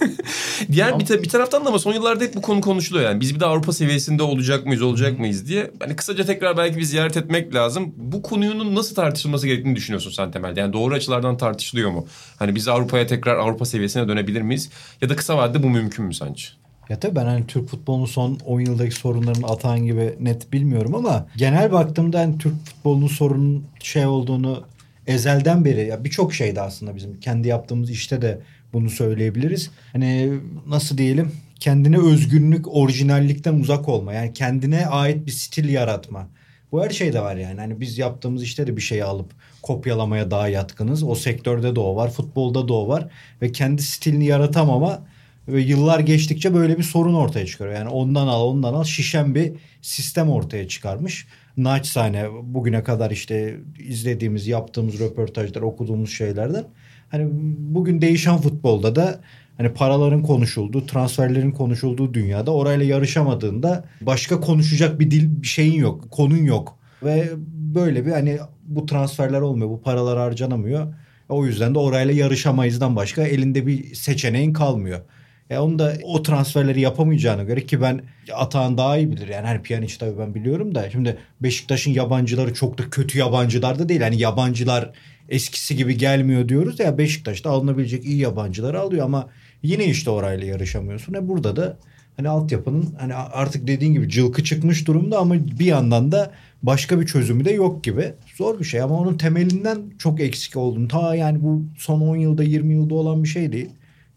Diğer bir, ta- bir taraftan da ama son yıllarda hep bu konu konuşuluyor yani. Biz bir de Avrupa seviyesinde olacak mıyız, olacak mıyız diye. Hani kısaca tekrar belki bir ziyaret etmek lazım. Bu konunun nasıl tartışılması gerektiğini düşünüyorsun sen temelde. Yani doğru açılardan tartışılıyor mu? Hani biz Avrupa'ya tekrar Avrupa seviyesine dönebilir miyiz? Ya da kısa vadede bu mümkün mü sence? Ya tabii ben hani Türk futbolunun son 10 yıldaki sorunlarını atan gibi net bilmiyorum ama genel baktığımda hani Türk futbolunun sorunun şey olduğunu ezelden beri ya birçok şeyde aslında bizim kendi yaptığımız işte de bunu söyleyebiliriz. Hani nasıl diyelim kendine özgünlük, orijinallikten uzak olma. Yani kendine ait bir stil yaratma. Bu her şeyde var yani. Hani biz yaptığımız işte de bir şeyi alıp kopyalamaya daha yatkınız. O sektörde de o var, futbolda da o var ve kendi stilini yaratamama ve yıllar geçtikçe böyle bir sorun ortaya çıkıyor. Yani ondan al ondan al şişen bir sistem ortaya çıkarmış. Naçizane bugüne kadar işte izlediğimiz, yaptığımız röportajlar, okuduğumuz şeylerden Hani bugün değişen futbolda da hani paraların konuşulduğu, transferlerin konuşulduğu dünyada orayla yarışamadığında başka konuşacak bir dil bir şeyin yok, konun yok. Ve böyle bir hani bu transferler olmuyor, bu paralar harcanamıyor. O yüzden de orayla yarışamayızdan başka elinde bir seçeneğin kalmıyor. E onu da o transferleri yapamayacağına göre ki ben Atahan daha iyi bilir. Yani hani Pjanic tabii ben biliyorum da şimdi Beşiktaş'ın yabancıları çok da kötü yabancılar da değil. Hani yabancılar eskisi gibi gelmiyor diyoruz ya Beşiktaş'ta alınabilecek iyi yabancıları alıyor ama yine işte orayla yarışamıyorsun. E burada da hani altyapının hani artık dediğin gibi cılkı çıkmış durumda ama bir yandan da başka bir çözümü de yok gibi. Zor bir şey ama onun temelinden çok eksik olduğunu ta yani bu son 10 yılda 20 yılda olan bir şey değil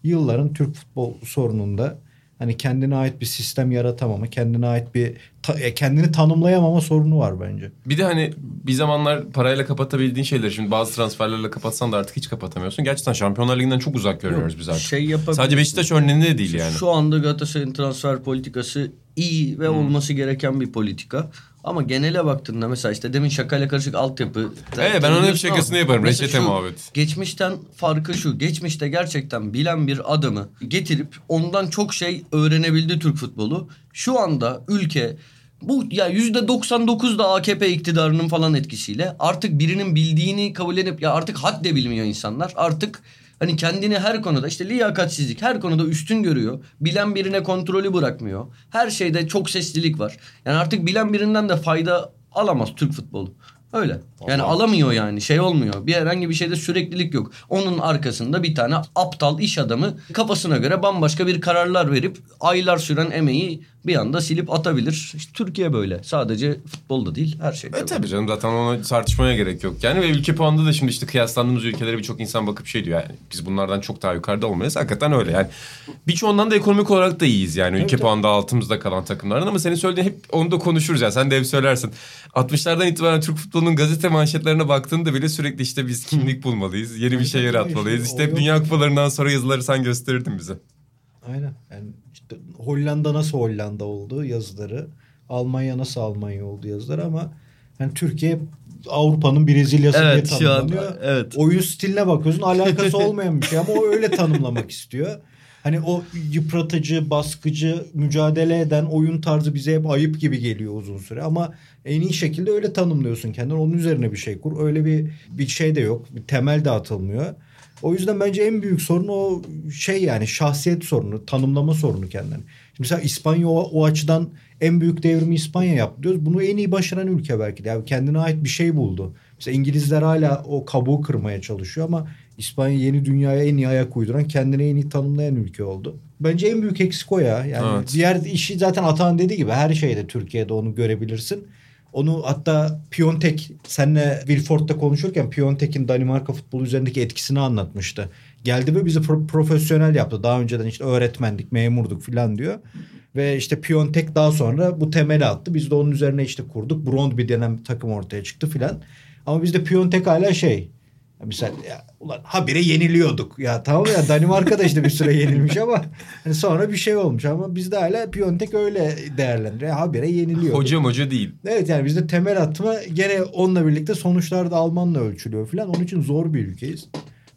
yılların Türk futbol sorununda hani kendine ait bir sistem yaratamama, kendine ait bir ta, e, kendini tanımlayamama sorunu var bence. Bir de hani bir zamanlar parayla kapatabildiğin şeyleri şimdi bazı transferlerle kapatsan da artık hiç kapatamıyorsun. Gerçekten Şampiyonlar Ligi'nden çok uzak görüyoruz biz artık. Şey Sadece Beşiktaş örneğinde de değil yani. Şu anda Galatasaray'ın transfer politikası iyi ve hmm. olması gereken bir politika. Ama genele baktığında mesela işte demin şakayla karışık altyapı. Evet ben onun hep şakasını yaparım. Reçete muhabbet. Geçmişten farkı şu. Geçmişte gerçekten bilen bir adamı getirip ondan çok şey öğrenebildi Türk futbolu. Şu anda ülke bu ya yüzde 99 da AKP iktidarının falan etkisiyle artık birinin bildiğini kabul edip ya artık had de bilmiyor insanlar. Artık Hani kendini her konuda işte liyakatsizlik her konuda üstün görüyor. Bilen birine kontrolü bırakmıyor. Her şeyde çok seslilik var. Yani artık bilen birinden de fayda alamaz Türk futbolu. Öyle. Yani Allah. alamıyor yani şey olmuyor. Bir herhangi bir şeyde süreklilik yok. Onun arkasında bir tane aptal iş adamı kafasına göre bambaşka bir kararlar verip aylar süren emeği bir anda silip atabilir. İşte Türkiye böyle. Sadece futbolda değil her şeyde. E, tabii canım zaten onu tartışmaya gerek yok. Yani ve ülke puanında da şimdi işte kıyaslandığımız ülkelere birçok insan bakıp şey diyor. Yani biz bunlardan çok daha yukarıda olmayız. Hakikaten öyle yani. Birçoğundan da ekonomik olarak da iyiyiz yani. Ülke evet, puanında altımızda kalan takımlardan ama senin söylediğin hep onu da konuşuruz yani. Sen de hep söylersin. 60'lardan itibaren Türk futbolunun gazete manşetlerine baktığında bile sürekli işte biz kimlik [laughs] bulmalıyız. Yeni bir şey yaratmalıyız. İşte, işte Dünya Kupalarından sonra yazıları sen gösterirdin bize. Aynen. Yani işte Hollanda nasıl Hollanda oldu yazıları. Almanya nasıl Almanya oldu yazıları ama yani Türkiye Avrupa'nın Brezilya'sı evet, diye tanımlanıyor. An, evet. Oyun stiline bakıyorsun alakası [laughs] olmayan bir şey ama o öyle tanımlamak istiyor. Hani o yıpratıcı, baskıcı, mücadele eden oyun tarzı bize hep ayıp gibi geliyor uzun süre ama en iyi şekilde öyle tanımlıyorsun kendini. Onun üzerine bir şey kur. Öyle bir bir şey de yok. Bir temel de atılmıyor. O yüzden bence en büyük sorun o şey yani şahsiyet sorunu, tanımlama sorunu kendini. mesela İspanya o, o açıdan en büyük devrimi İspanya yaptı diyoruz. Bunu en iyi başaran ülke belki de. Yani kendine ait bir şey buldu. Mesela İngilizler hala o kabuğu kırmaya çalışıyor ama İspanya yeni dünyaya en iyi ayak uyduran, kendine en iyi tanımlayan ülke oldu. Bence en büyük eksik o ya. Yani evet. diğer işi zaten Atan dediği gibi her şeyde Türkiye'de onu görebilirsin. Onu hatta Piontek senle Wilford'da konuşurken Piontek'in Danimarka futbolu üzerindeki etkisini anlatmıştı. Geldi ve bizi pro- profesyonel yaptı. Daha önceden işte öğretmendik, memurduk falan diyor. Ve işte Piontek daha sonra bu temeli attı. Biz de onun üzerine işte kurduk. Denen bir takım ortaya çıktı filan. Ama bizde Piontek hala şey Mesela ya, ulan habire yeniliyorduk. Ya tamam ya Danimarka da işte bir süre yenilmiş ama hani sonra bir şey olmuş ama bizde hala Piontek öyle değerlendiriyor. Habire yeniliyor. Hoca hoca değil. Evet yani bizde temel atma gene onunla birlikte sonuçlar da Almanla ölçülüyor falan. Onun için zor bir ülkeyiz.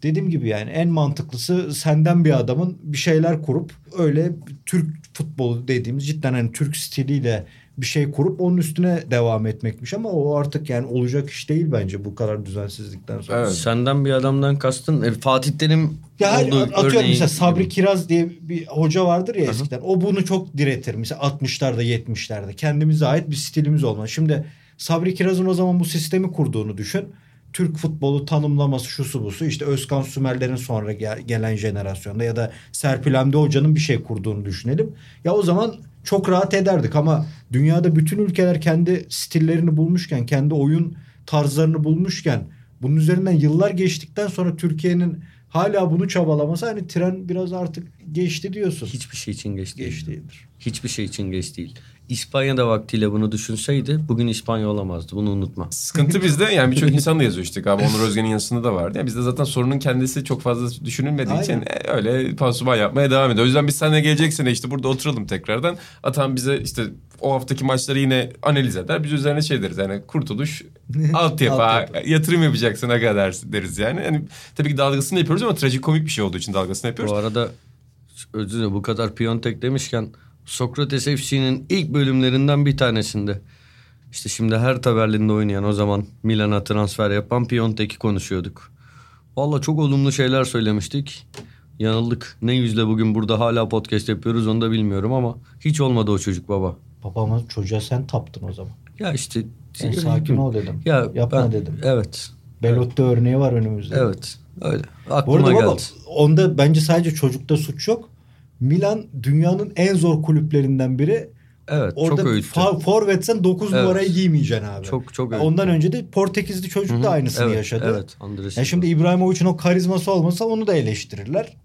Dediğim gibi yani en mantıklısı senden bir adamın bir şeyler kurup öyle Türk futbolu dediğimiz cidden hani Türk stiliyle bir şey kurup onun üstüne devam etmekmiş ama o artık yani olacak iş değil bence bu kadar düzensizlikten sonra. Evet. Senden bir adamdan kastın e, Fatih Terim ya oldu atıyorum örneği mesela Sabri. Kiraz diye bir hoca vardır ya eskiden. Hı-hı. O bunu çok diretir. Mesela 60'larda 70'lerde kendimize ait bir stilimiz olmalı. Şimdi Sabri Kiraz'ın o zaman bu sistemi kurduğunu düşün. Türk futbolu tanımlaması şusu busu işte Özkan Sümerler'in sonra gelen jenerasyonda ya da Serpil Hamdi Hoca'nın bir şey kurduğunu düşünelim. Ya o zaman çok rahat ederdik ama dünyada bütün ülkeler kendi stillerini bulmuşken, kendi oyun tarzlarını bulmuşken bunun üzerinden yıllar geçtikten sonra Türkiye'nin hala bunu çabalaması hani tren biraz artık geçti diyorsun. Hiçbir şey için geç değil. Geç değildir. Hiçbir şey için geç değil. İspanya'da vaktiyle bunu düşünseydi bugün İspanya olamazdı. Bunu unutma. Sıkıntı bizde yani birçok insan da yazıyor işte galiba Onur Özgen'in yazısında da vardı. Yani bizde zaten sorunun kendisi çok fazla düşünülmediği için e, öyle pansuman yapmaya devam ediyor. O yüzden biz seninle gelecek sene işte burada oturalım tekrardan. Atan bize işte o haftaki maçları yine analiz eder. Biz üzerine şey deriz yani kurtuluş [laughs] altyapı Altyapı. yatırım yapacaksın ne kadar deriz yani. yani. Tabii ki dalgasını yapıyoruz ama trajikomik bir şey olduğu için dalgasını yapıyoruz. Bu arada özür dilerim bu kadar Piontek demişken Sokrates FC'nin ilk bölümlerinden bir tanesinde işte şimdi her Berlin'de oynayan o zaman Milan'a transfer yapan Piontek'i konuşuyorduk. Valla çok olumlu şeyler söylemiştik. Yanıldık. Ne yüzle bugün burada hala podcast yapıyoruz onu da bilmiyorum ama hiç olmadı o çocuk baba. Babama çocuğa sen taptın o zaman. Ya işte Sen sakin ol dedim. Ya Yapma ben- dedim. Evet. Belotti örneği var önümüzde. Evet. Öyle. Bu Aklıma arada baba geldi. onda bence sadece çocukta suç yok. Milan dünyanın en zor kulüplerinden biri. Evet. Orada çok öğüttü. fa- forvetsen 9 Evet. numarayı giymeyeceksin abi. Çok çok öğüttü. Ondan önce de Portekizli çocuk da aynısını evet, yaşadı. Evet. Andres Ya şimdi İbrahimovic'in o karizması olmasa onu da eleştirirler.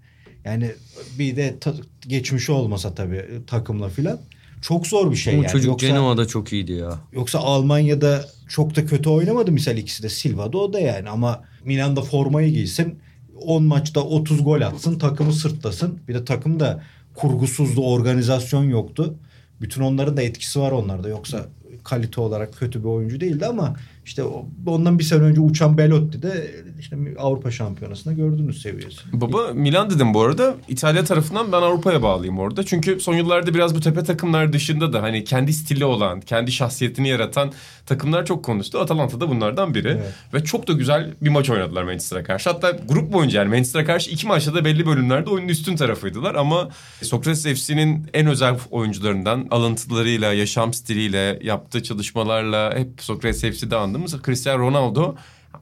Yani bir de ta- geçmişi olmasa tabii takımla filan. Çok zor bir şey Bu yani. çocuk yoksa, Genoa'da çok iyiydi ya. yoksa Almanya'da çok da kötü oynamadı misal ikisi de Silva'da o da yani ama Milan'da formayı giysin 10 maçta 30 gol atsın takımı sırtlasın. Bir de takım da kurgusuzdu organizasyon yoktu. Bütün onların da etkisi var onlarda yoksa kalite olarak kötü bir oyuncu değildi ama işte ondan bir sene önce uçan Belotti de işte Avrupa Şampiyonası'nda gördüğünüz seviyesi. Baba Milan dedim bu arada. İtalya tarafından ben Avrupa'ya bağlıyım orada. Çünkü son yıllarda biraz bu tepe takımlar dışında da hani kendi stili olan, kendi şahsiyetini yaratan takımlar çok konuştu. Atalanta da bunlardan biri. Evet. Ve çok da güzel bir maç oynadılar Manchester'a karşı. Hatta grup boyunca yani Manchester'a karşı iki maçta da belli bölümlerde oyunun üstün tarafıydılar. Ama Sokrates FC'nin en özel oyuncularından alıntılarıyla, yaşam stiliyle, yaptığı çalışmalarla hep Sokrates FC'de andığımız Cristiano Ronaldo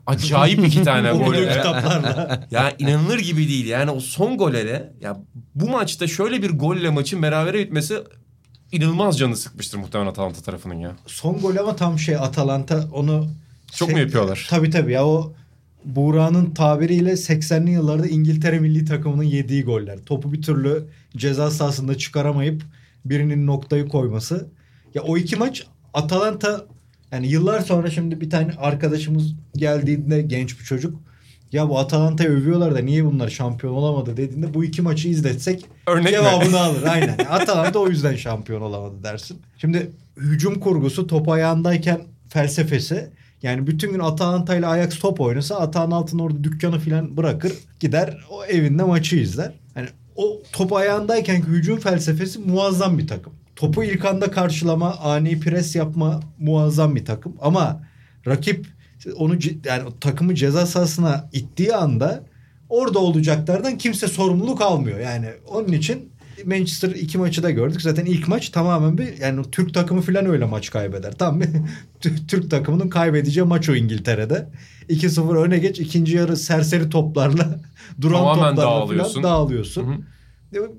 acayip iki [laughs] tane gol. Kitaplarla. [laughs] Ya inanılır gibi değil. Yani o son golere ya bu maçta şöyle bir golle maçın berabere bitmesi inanılmaz canı sıkmıştır muhtemelen Atalanta tarafının ya. Son gol ama tam şey Atalanta onu Çok mu yapıyorlar? Tabii tabii ya o Buğra'nın tabiriyle 80'li yıllarda İngiltere milli takımının yediği goller. Topu bir türlü ceza sahasında çıkaramayıp birinin noktayı koyması. Ya o iki maç Atalanta yani yıllar sonra şimdi bir tane arkadaşımız geldiğinde genç bir çocuk ya bu Atalanta'yı övüyorlar da niye bunlar şampiyon olamadı dediğinde bu iki maçı izletsek Örnek mi? cevabını alır. [laughs] Aynen. Yani Atalanta o yüzden şampiyon olamadı dersin. Şimdi hücum kurgusu top ayağındayken felsefesi yani bütün gün Atalanta ile Ajax top oynasa Atağın altına orada dükkanı falan bırakır gider o evinde maçı izler. Hani o top ayağındayken hücum felsefesi muazzam bir takım. Topu ilk anda karşılama, ani pres yapma muazzam bir takım. Ama rakip onu yani takımı ceza sahasına ittiği anda orada olacaklardan kimse sorumluluk almıyor. Yani onun için Manchester iki maçı da gördük. Zaten ilk maç tamamen bir yani Türk takımı falan öyle maç kaybeder. Tam bir [laughs] Türk takımının kaybedeceği maç o İngiltere'de. 2-0 öne geç. ikinci yarı serseri toplarla [laughs] duran Tamamen toplarla dağılıyorsun. falan dağılıyorsun. Hı hı.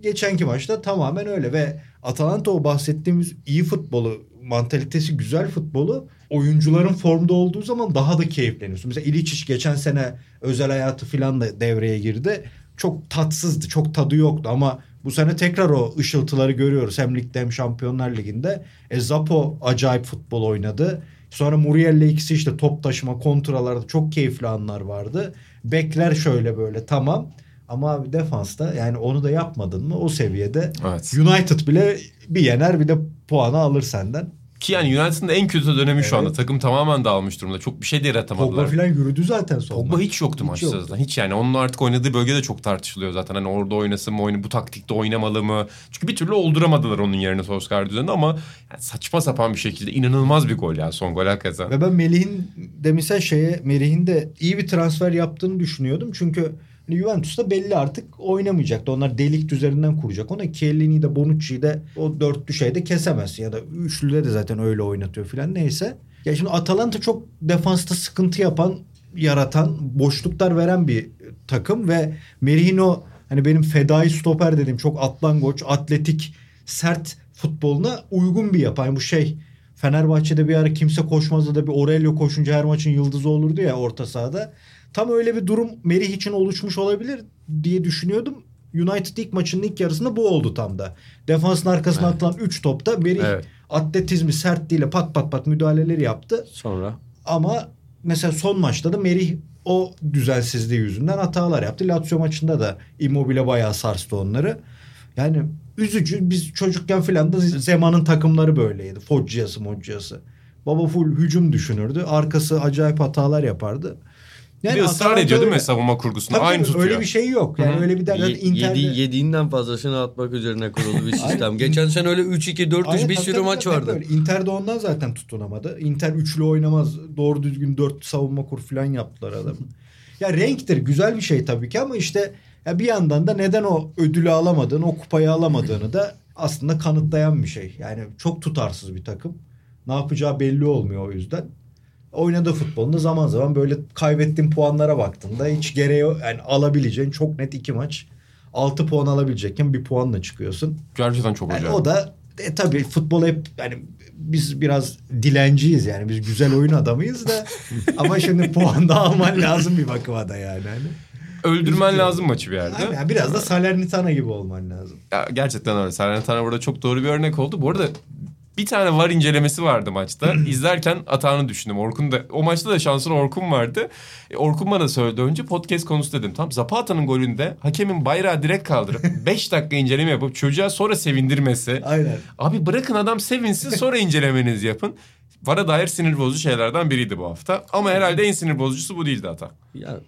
Geçenki maçta tamamen öyle ve Atalanta o bahsettiğimiz iyi futbolu, mantalitesi güzel futbolu oyuncuların formda olduğu zaman daha da keyifleniyorsun. Mesela İliçiç geçen sene özel hayatı falan da devreye girdi. Çok tatsızdı, çok tadı yoktu ama bu sene tekrar o ışıltıları görüyoruz. Hem ligde hem Şampiyonlar Ligi'nde. E, Zapo acayip futbol oynadı. Sonra Muriel'le ikisi işte top taşıma, kontralarda çok keyifli anlar vardı. Bekler şöyle böyle tamam. Ama abi defansta yani onu da yapmadın mı o seviyede Evet. United bile bir yener bir de puanı alır senden. Ki yani United'ın en kötü dönemi şu Evet. anda. Takım tamamen dağılmış durumda. Çok bir şey de Pogba yaratamadılar. falan yürüdü zaten sonra. Pogba hiç yoktu Hiç maçta zaten. Hiç yani. Onun artık oynadığı bölge de çok tartışılıyor zaten. Hani orada oynasın mı, oyunu, bu taktikte oynamalı mı? Çünkü bir türlü olduramadılar onun yerine Solskjaer düzeninde ama yani saçma sapan bir şekilde inanılmaz bir gol ya son gol hakikaten. Ve ben Melih'in demisel şeye Melih'in de iyi bir transfer yaptığını düşünüyordum. Çünkü Juventus'ta belli artık oynamayacaktı. Onlar delik üzerinden kuracak. Ona Chiellini'yi de Bonucci'yi de o dörtlü şeyde kesemezsin. Ya da üçlüde de zaten öyle oynatıyor filan neyse. Ya şimdi Atalanta çok defansta sıkıntı yapan, yaratan, boşluklar veren bir takım ve Merino hani benim fedai stoper dediğim çok atlangoç, atletik, sert futboluna uygun bir yapı. Yani bu şey Fenerbahçe'de bir ara kimse koşmazdı da bir Aurelio koşunca her maçın yıldızı olurdu ya orta sahada. Tam öyle bir durum Merih için oluşmuş olabilir diye düşünüyordum. United ilk maçının ilk yarısında bu oldu tam da. Defansın arkasına Evet. atılan 3 topta Merih Evet. atletizmi sertliğiyle pat pat pat müdahaleleri yaptı. Sonra Ama mesela son maçta da Merih o düzensizliği yüzünden hatalar yaptı. Lazio maçında da Immobile bayağı sarstı onları. Yani üzücü. Biz çocukken filan da Zeman'ın takımları böyleydi. Foggia'sı Moggia'sı. Baba full hücum düşünürdü. Arkası acayip hatalar yapardı. Bir ısrar Atalanta ediyor değil mi öyle. savunma kurgusunda? Tabii Aynı tutuyor. öyle bir şey yok. Yani Hı hı. öyle bir der. Ye- Inter'de... yedi, yediğinden fazlasını atmak üzerine kurulu bir sistem. Geçen sene öyle 3-2-4-3 Aynen, bir tabii, sürü maç vardı. böyle. Inter'de ondan zaten tutunamadı. Inter üçlü oynamaz. Doğru düzgün dört savunma kur falan yaptılar adamı. [laughs] ya renktir. Güzel bir şey tabii ki ama işte ya bir yandan da neden o ödülü alamadığını, o kupayı alamadığını da aslında kanıtlayan bir şey. Yani çok tutarsız bir takım. Ne yapacağı belli olmuyor o yüzden. Oynadığı futbolunda zaman zaman böyle kaybettiğin puanlara baktığında hiç gereği. Yani alabileceğin çok net iki maç. 6 puan alabilecekken bir puanla çıkıyorsun. Gerçekten çok Yani acayip. o da e, tabii futbol hep yani biz biraz dilenciyiz yani biz güzel oyun adamıyız da [laughs] ama şimdi puan da alman lazım bir bakıma da yani. Hani. Öldürmen lazım maçı bir yerde. Aynen, yani biraz da Salernitana gibi olman lazım. Ya, gerçekten öyle. Salernitana burada çok doğru bir örnek oldu. Bu arada bir tane var incelemesi vardı maçta. [clears throat] İzlerken atağını düşündüm. Orkun da o maçta da şansın Orkun vardı. E, Orkun bana söyledi önce podcast konusu dedim. Tam Zapata'nın golünde hakemin bayrağı direkt kaldırıp [laughs] 5 dakika inceleme yapıp çocuğa sonra sevindirmesi. Aynen. Abi bırakın adam sevinsin sonra [laughs] incelemenizi yapın. Vara dair sinir bozucu şeylerden biriydi bu hafta. Ama herhalde en sinir bozucusu bu değildi hata. Ya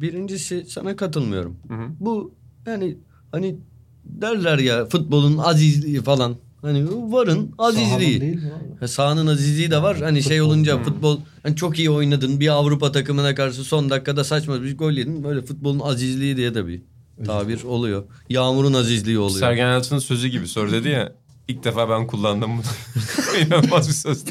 birincisi sana katılmıyorum. Hı hı. Bu yani hani derler ya futbolun azizliği falan. Hani varın Sahanın azizliği. değil mi Sahanın azizliği de var. Hani şey Futbol. olunca futbol hani çok iyi oynadın. Bir Avrupa takımına karşı son dakikada saçma bir gol yedin. Böyle futbolun azizliği diye de bir tabir oluyor. Yağmurun azizliği oluyor. Sergen Yalçın'ın sözü gibi soru dedi ya. İlk defa ben kullandım bunu. [laughs] İnanılmaz bir sözdü.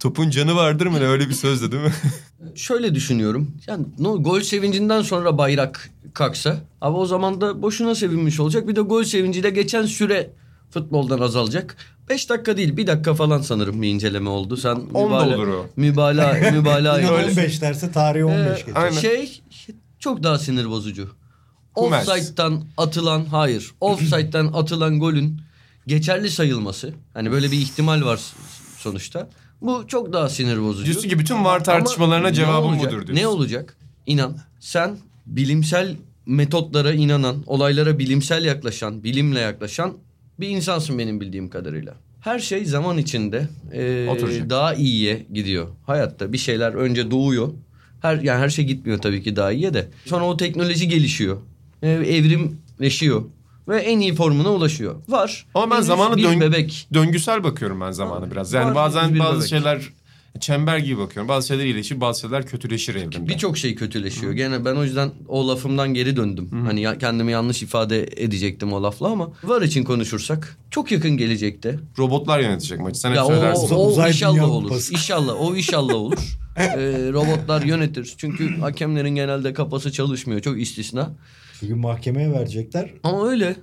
Topun canı vardır mı ne öyle bir sözdü değil mi? [laughs] Şöyle düşünüyorum. Yani no, gol sevincinden sonra bayrak kalksa ama o zaman da boşuna sevinmiş olacak. Bir de gol sevinciyle geçen süre futboldan azalacak. 5 dakika değil bir dakika falan sanırım bir inceleme oldu. Sen da [laughs] mübalağa, olur o. İnan öyle. 15 derse tarihi 15 Ee, geçer. Aynen. Şey çok daha sinir bozucu. Offside'dan atılan hayır. Offside'dan [clears throat] atılan golün geçerli sayılması. Hani böyle bir ihtimal var sonuçta. Bu çok daha sinir bozucu. Diyorsun ki bütün var tartışmalarına Ama cevabım olacak? budur diyorsun. Ne olacak? İnan. Sen bilimsel metotlara inanan, olaylara bilimsel yaklaşan, bilimle yaklaşan bir insansın benim bildiğim kadarıyla. Her şey zaman içinde e, Oturacak. daha iyiye gidiyor. Hayatta bir şeyler önce doğuyor. Her yani her şey gitmiyor tabii ki daha iyiye de. Sonra o teknoloji gelişiyor. E, evrimleşiyor ve en iyi formuna ulaşıyor. Var. Ama ben henüz zamanı bir dön- bebek. döngüsel bakıyorum ben zamana Ha, biraz. Yani var bazen bazı bebek. şeyler çember gibi bakıyorum. Bazı şeyler iyileşir, bazı şeyler kötüleşir evrimde. Birçok şey kötüleşiyor. Gene ben o yüzden o lafımdan geri döndüm. Hani ya, kendimi yanlış ifade edecektim o lafla ama var için konuşursak çok yakın gelecekte. Robotlar yönetecek maçı. Sen hep Ya o, söylersin. o, o Uzay inşallah olur. Kupası. İnşallah o inşallah olur. [laughs] Ee, robotlar yönetir. Çünkü hakemlerin genelde kafası çalışmıyor. Çok istisna. Bugün mahkemeye verecekler. Ama öyle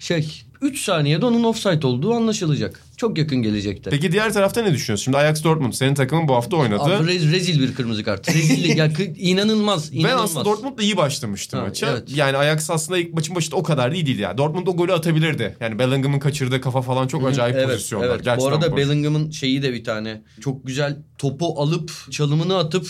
şey 3 saniyede onun offside olduğu anlaşılacak. Çok yakın gelecekte. Peki diğer tarafta ne düşünüyorsun? Şimdi Ajax Dortmund senin takımın bu hafta oynadı. Abi rez- rezil bir kırmızı kart. Rezillik ya kı- inanılmaz, Ben inanılmaz. aslında Dortmund'la iyi başlamıştım Ha, maça. evet. Yani Ajax aslında ilk maçın başında o kadar da iyi değil ya. Dortmund o golü atabilirdi. Yani Bellingham'ın kaçırdığı kafa falan çok acayip evet, pozisyonlar. Evet. Bu Gerçekten arada boş. Bellingham'ın şeyi de bir tane. Çok güzel topu alıp çalımını atıp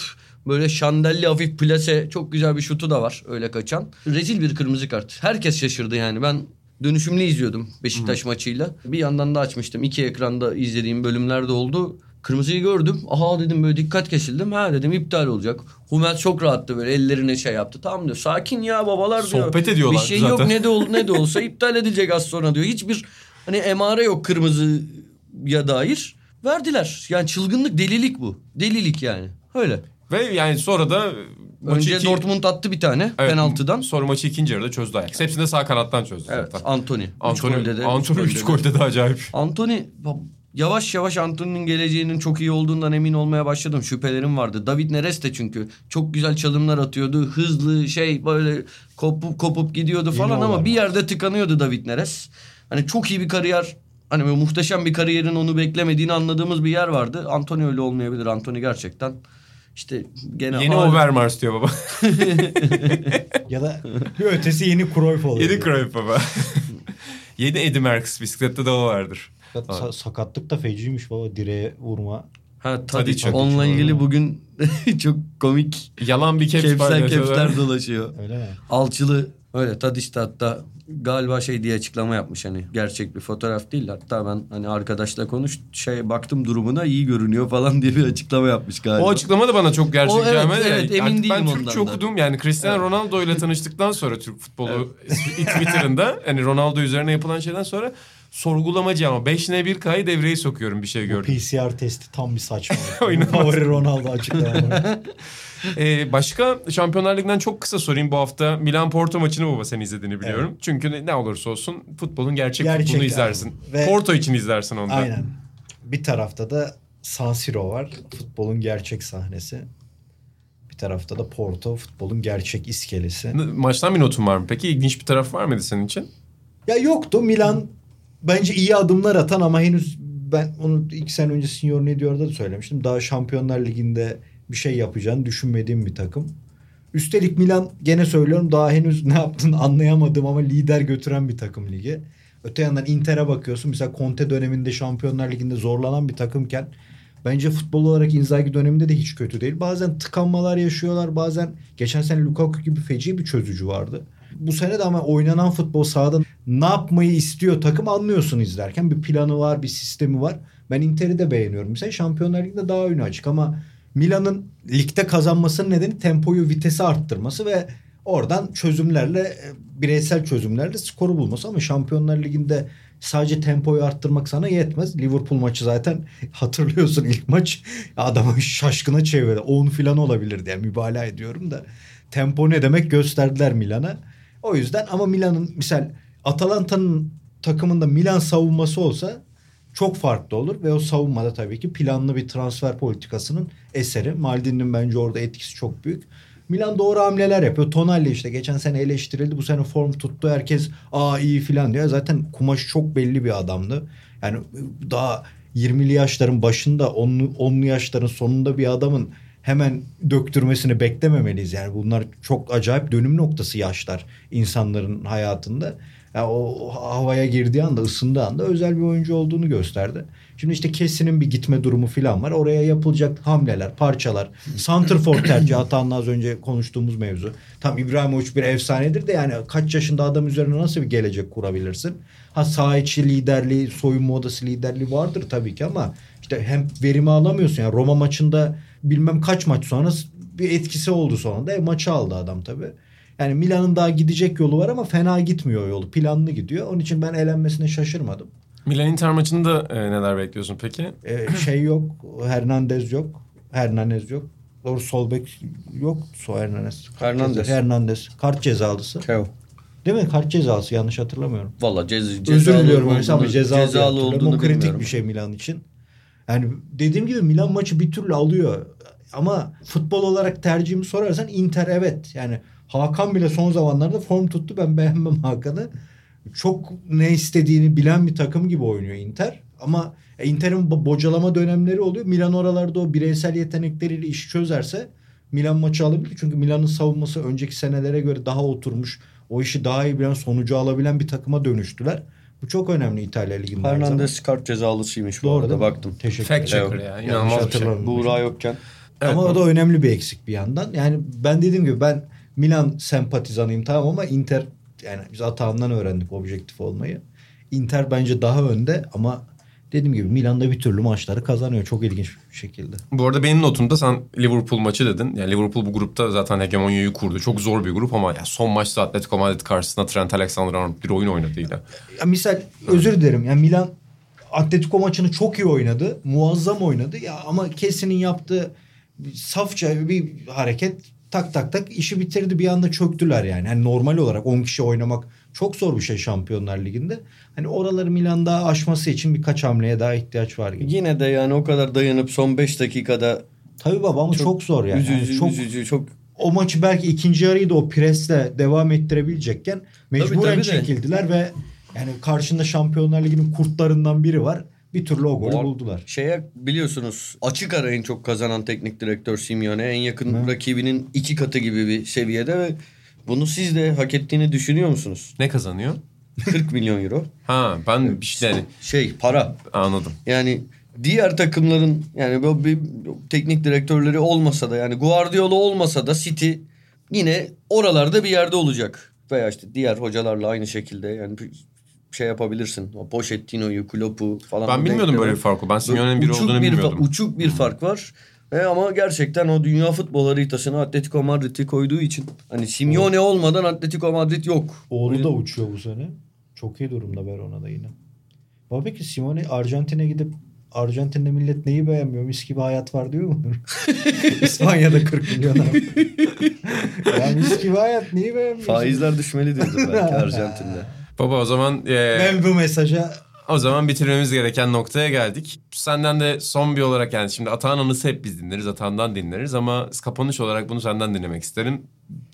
böyle şandelli hafif plase çok güzel bir şutu da var öyle kaçan. Rezil bir kırmızı kart. Herkes şaşırdı yani. Ben dönüşümlü izliyordum Beşiktaş maçıyla. Bir yandan da açmıştım. İki ekranda izlediğim bölümler de oldu. Kırmızıyı gördüm. Aha dedim böyle dikkat kesildim. Ha dedim iptal olacak. Hummels çok rahattı böyle ellerine şey yaptı. Tamam diyor. Sakin ya babalar diyor. Sohbet ediyorlar Bir şey zaten. yok ne de ol, ne de olsa iptal edilecek az sonra diyor. Hiçbir hani emare yok kırmızıya dair. Verdiler. Yani çılgınlık delilik bu. Delilik yani. Öyle. Ve yani sonra da maçı Önce iki- Dortmund attı bir tane Evet, penaltıdan. Sonra maçı ikinci yarıda çözdü Ajax. Hepsini de sağ kanattan çözdü Evet. zaten. Anthony. Üç Antony, golde de- 3 golde de. golde de acayip. Anthony yavaş yavaş Anthony'nin geleceğinin çok iyi olduğundan emin olmaya başladım. Şüphelerim vardı. David Neres de çünkü çok güzel çalımlar atıyordu. Hızlı şey böyle kopup kopup gidiyordu falan Yeni ama bir yerde tıkanıyordu David Neres. Hani çok iyi bir kariyer hani muhteşem bir kariyerin onu beklemediğini anladığımız bir yer vardı. Anthony öyle olmayabilir. Anthony gerçekten işte gene Yeni Overmars diyor baba. [laughs] Ya da bir ötesi yeni Cruyff oluyor. Yeni Cruyff baba. Yeni Eddie Merckx bisiklette de o vardır. Sa- sakatlık da feciymiş baba direğe vurma. Ha yok. Onunla ilgili bugün [laughs] çok komik Yalan bir caps kepsler kepsler dolaşıyor. Öyle mi? Alçılı öyle Tadic de hatta galiba şey diye açıklama yapmış hani gerçek bir fotoğraf değil hatta ben hani arkadaşla konuş şey baktım durumuna iyi görünüyor falan [laughs] diye bir açıklama yapmış galiba. O açıklama da bana çok gerçek O evet, gelmedi. evet, Yani emin artık ben değilim Türkçe ondan da. okudum. Yani Cristiano Ronaldo ile tanıştıktan sonra Türk futbolu [laughs] Twitter'ında hani Ronaldo üzerine yapılan şeyden sonra sorgulamacı ama 5 ne 1 K'yı devreye sokuyorum bir şey gördüm. PCR testi tam bir saçma. [laughs] Favori Ronaldo açıklama. Ee, başka Şampiyonlar Ligi'nden çok kısa sorayım bu hafta Milan Porto maçını baba sen izlediğini biliyorum. Çünkü ne, ne olursa olsun futbolun gerçek, Gerçek futbolunu izlersin. Ve- Porto için izlersin onu da. Aynen. Bir tarafta da San Siro var. Futbolun gerçek sahnesi. Bir tarafta da Porto futbolun gerçek iskelesi. Maçtan bir notun var mı? Peki ilginç bir taraf var mıydı senin için? Ya yoktu. Milan bence iyi adımlar atan ama henüz ben onu iki sene önce Signor ne diyor'da da söylemiştim. Daha Şampiyonlar Ligi'nde bir şey yapacağını düşünmediğim bir takım. Üstelik Milan gene söylüyorum daha henüz ne yaptığını anlayamadım ama lider götüren bir takım ligi. Öte yandan Inter'e bakıyorsun. Mesela Conte döneminde Şampiyonlar Ligi'nde zorlanan bir takımken bence futbol olarak Inzaghi döneminde de hiç kötü değil. Bazen tıkanmalar yaşıyorlar. Bazen geçen sene Lukaku gibi feci bir çözücü vardı. Bu sene de ama oynanan futbol sahada ne yapmayı istiyor takım anlıyorsun izlerken. Bir planı var, bir sistemi var. Ben Inter'i de beğeniyorum. Mesela Şampiyonlar Ligi'nde daha önü açık ama Milan'ın ligde kazanmasının nedeni tempoyu, vitesi arttırması ve oradan çözümlerle, e, bireysel çözümlerle skoru bulması. Ama Şampiyonlar Ligi'nde sadece tempoyu arttırmak sana yetmez. Liverpool maçı zaten [laughs] hatırlıyorsun ilk maç adamı şaşkına çevirdi. 10 falan olabilirdi yani mübalağa ediyorum da. Tempo ne demek gösterdiler Milan'a. O yüzden ama Milan'ın misal Atalanta'nın takımında Milan savunması olsa çok farklı olur ve o savunmada tabii ki planlı bir transfer politikasının eseri. Maldini'nin bence orada etkisi çok büyük. Milan doğru hamleler yapıyor. Tonali işte geçen sene eleştirildi. Bu sene form tuttu. Herkes aa iyi filan diyor. Zaten kumaşı çok belli bir adamdı. Yani daha 20'li yaşların başında 10'lu 10'lu yaşların sonunda bir adamın hemen döktürmesini beklememeliyiz. Yani bunlar çok acayip dönüm noktası yaşlar insanların hayatında. Yani o havaya girdiği anda, ısındığı anda özel bir oyuncu olduğunu gösterdi. Şimdi işte Kessin'in bir gitme durumu falan var. Oraya yapılacak hamleler, parçalar. Santrfor tercihi hatanla az önce konuştuğumuz mevzu. Tam İbrahimovic bir efsanedir de yani kaç yaşında adam üzerine nasıl bir gelecek kurabilirsin? Ha saha içi liderliği, soyunma odası liderliği vardır tabii ki ama işte hem verimi alamıyorsun. Yani Roma maçında bilmem kaç maç sonra bir etkisi oldu sonunda. E, maçı aldı adam tabii. Yani Milan'ın daha gidecek yolu var ama fena gitmiyor yolu. Planlı gidiyor. Onun için ben elenmesine şaşırmadım. Milan Inter maçında e, neler bekliyorsun peki? Ee, şey yok. Hernandez yok. Hernandez yok. Doğru sol bek yok. So Hernandez. Hernandez. Hernandez. Kart cezalısı. Teo. Değil mi? Kart cezalısı yanlış hatırlamıyorum. Valla cez, Özür cezalı diliyorum olduğunu- öyleyse ama cezalı, cezalı olduğunu olduğunu O kritik bilmiyorum. bir şey Milan için. Yani dediğim gibi Milan maçı bir türlü alıyor. Ama futbol olarak tercihimi sorarsan Inter evet. Yani Hakan bile son zamanlarda form tuttu. Ben beğenmem Hakan'ı. Çok ne istediğini bilen bir takım gibi oynuyor Inter. Ama e, Inter'in bo- bocalama dönemleri oluyor. Milan oralarda o bireysel yetenekleriyle işi çözerse Milan maçı alabilir. Çünkü Milan'ın savunması önceki senelere göre daha oturmuş. O işi daha iyi bilen, sonucu alabilen bir takıma dönüştüler. Bu çok önemli İtalya zaman. Hernandez kart cezalısıymış bu Doğru arada baktım. Teşekkür Fact ederim. checker ya. İnanılmaz bir şey. Buğra yokken. Evet, ama o da önemli bir eksik bir yandan. Yani ben dediğim gibi ben Milan sempatizanıyım tamam ama Inter yani biz Atahan'dan öğrendik objektif olmayı. Inter bence daha önde ama dediğim gibi Milan'da bir türlü maçları kazanıyor çok ilginç bir şekilde. Bu arada benim notumda sen Liverpool maçı dedin. Yani Liverpool bu grupta zaten hegemonyayı kurdu. Çok zor bir grup ama ya son maçta Atletico Madrid karşısında Trent Alexander-Arnold bir oyun oynadı yine. Ya misal özür dilerim. Yani Milan Atletico maçını çok iyi oynadı. Muazzam oynadı. Ya ama Kessin'in yaptığı safça bir hareket tak tak tak işi bitirdi. Bir anda çöktüler yani. Hani normal olarak 10 kişi oynamak çok zor bir şey Şampiyonlar Ligi'nde. Hani oraları Milan daha aşması için birkaç hamleye daha ihtiyaç var gibi. Yine de yani o kadar dayanıp son 5 dakikada Tabii baba ama çok, zor yani. Yani üzücü, çok üzücü, çok o maçı belki ikinci yarıyı da o presle devam ettirebilecekken mecburen tabii de. çekildiler ve yani karşında Şampiyonlar Ligi'nin kurtlarından biri var. Bir türlü o golü Or- buldular. Şeye biliyorsunuz açık ara en çok kazanan teknik direktör Simeone en yakın Hı. rakibinin iki katı gibi bir seviyede ve bunu siz de hak ettiğini düşünüyor musunuz? Ne kazanıyor? 40 [laughs] milyon euro. Ha ben işte yani Şey para. anladım. Yani diğer takımların yani böyle bir teknik direktörleri olmasa da yani Guardiola olmasa da City yine oralarda bir yerde olacak. Veya işte diğer hocalarla aynı şekilde yani bir şey yapabilirsin. O Pochettino'yu, Klopp'u falan. Ben bilmiyordum böyle bir farkı. Ben Simeone'nin biri olduğunu bir fa- bilmiyordum. Uçuk bir fark var. E ama gerçekten o dünya futbol haritasına Atletico Madrid'i koyduğu için hani Simeone olmadan Atletico Madrid yok. Oğlu da uçuyor bu sene. Çok iyi durumda Verona'da yine. Baba peki Simone Arjantin'e gidip Arjantin'de millet neyi beğenmiyor? Mis gibi hayat var diyor mu? [laughs] İspanya'da 40 milyon abi. [laughs] ya mis gibi hayat neyi beğenmiyorsun? Faizler düşmeli diyordu belki Arjantin'de. [laughs] Baba o zaman e, Ben bu mesaja o zaman bitirmemiz gereken noktaya geldik. Senden de son bir olarak yani şimdi Atahan anısı hep biz dinleriz. Atahan'dan dinleriz ama kapanış olarak bunu senden dinlemek isterim.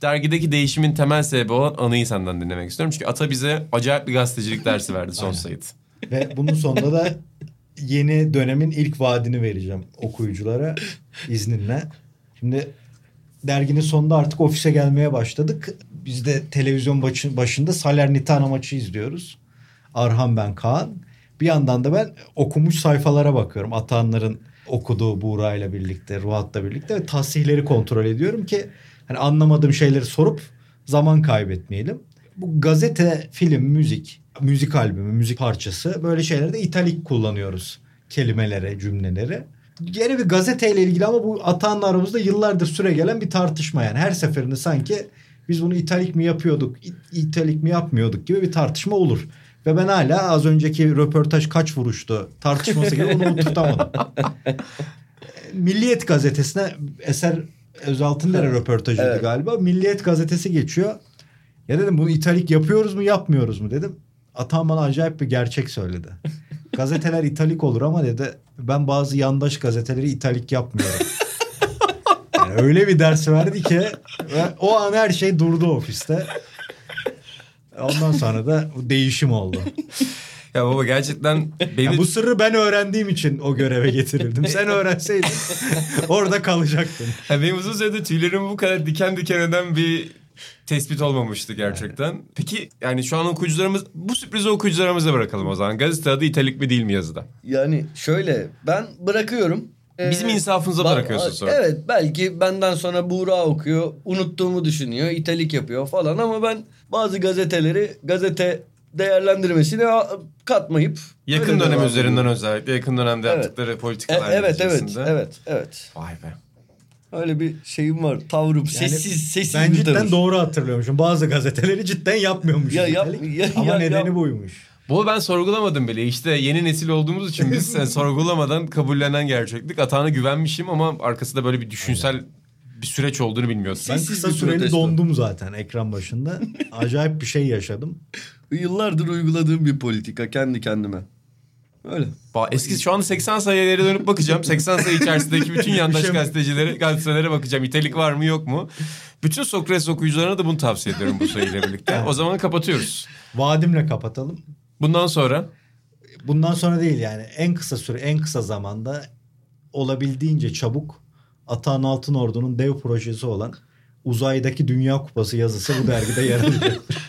Dergideki değişimin temel sebebi olan anıyı senden dinlemek istiyorum. Çünkü Ata bize acayip bir gazetecilik dersi verdi son sayıt. ve bunun sonunda da yeni dönemin ilk vaadini vereceğim okuyuculara izninle. Şimdi derginin sonunda artık ofise gelmeye başladık. Biz de televizyon başı- başında Salernitana maçı izliyoruz. Arhan ben Kaan. Bir yandan da ben okumuş sayfalara bakıyorum. Atanların okuduğu Buğra ile birlikte, Ruhat'la birlikte ve tasihleri kontrol ediyorum ki hani anlamadığım şeyleri sorup zaman kaybetmeyelim. Bu gazete, film, müzik, müzik albümü, müzik parçası böyle şeylerde italik kullanıyoruz kelimelere, cümlelere. Gene bir gazeteyle ilgili ama bu Atahan'la aramızda yıllardır süre gelen bir tartışma yani. Her seferinde sanki biz bunu italik mi yapıyorduk, it- italik mi yapmıyorduk gibi bir tartışma olur. Ve ben hala az önceki röportaj kaç vuruştu tartışması gibi onu oturtamadım. [laughs] Milliyet gazetesine Eser Özaltındere röportajıydı Evet. galiba. Milliyet gazetesi geçiyor. Ya dedim bunu italik yapıyoruz mu yapmıyoruz mu dedim. Atan bana acayip bir gerçek söyledi. [laughs] Gazeteler italik olur ama dedi ben bazı yandaş gazeteleri italik yapmıyorum. [laughs] Yani öyle bir ders verdi ki o an her şey durdu ofiste. Ondan sonra da bu değişim oldu. Ya baba gerçekten benim Ya bu sırrı ben öğrendiğim için o göreve getirildim. Sen öğrenseydin [laughs] orada kalacaktın. Ya benim uzun süredir tüylerimi bu kadar diken diken eden bir tespit olmamıştı gerçekten. Peki yani şu an okuyucularımız bu sürprizi okuyucularımıza bırakalım o zaman. Gazete adı italik mi değil mi yazıda? Yani şöyle ben bırakıyorum. Ee, Bizim insafımıza ba- bırakıyorsun sonra. Evet belki benden sonra Buğra okuyor. Unuttuğumu düşünüyor. italik yapıyor falan ama ben bazı gazeteleri gazete değerlendirmesine katmayıp Yakın dönem üzerinden özellikle yakın dönemde Evet. yaptıkları E- politikalar evet evet neticesinde. evet evet. Vay be. Öyle bir şeyim var. Tavrım Yani sessiz sessiz Ben cidden tavır. doğru hatırlıyormuşum. Bazı gazeteleri cidden yapmıyormuş. Ya yap- ya- Ama ya- nedeni yap- buymuş. Bunu ben sorgulamadım bile. İşte yeni nesil olduğumuz için biz yani [laughs] sorgulamadan kabullenen gerçeklik. Atağına güvenmişim ama arkasında böyle bir düşünsel bir süreç olduğunu bilmiyordum. Ben Sessiz kısa süreli protesto. dondum zaten ekran başında. Acayip bir şey yaşadım. Yıllardır uyguladığım bir politika kendi kendime. Öyle. Ba- Eski şu anda 80 sayılara dönüp bakacağım. 80 sayı içerisindeki bütün [laughs] yandaş Şey- gazetecilere, gazetelere bakacağım. İtelik var mı yok mu? Bütün Sokrates okuyucularına da bunu tavsiye ediyorum bu sayıyla birlikte. [laughs] O zaman kapatıyoruz. Vaadimle kapatalım. Bundan sonra Bundan sonra değil yani en kısa süre en kısa zamanda olabildiğince çabuk Atahan Altınordu'nun dev projesi olan uzaydaki Dünya Kupası yazısı bu dergide yer alacak. [laughs]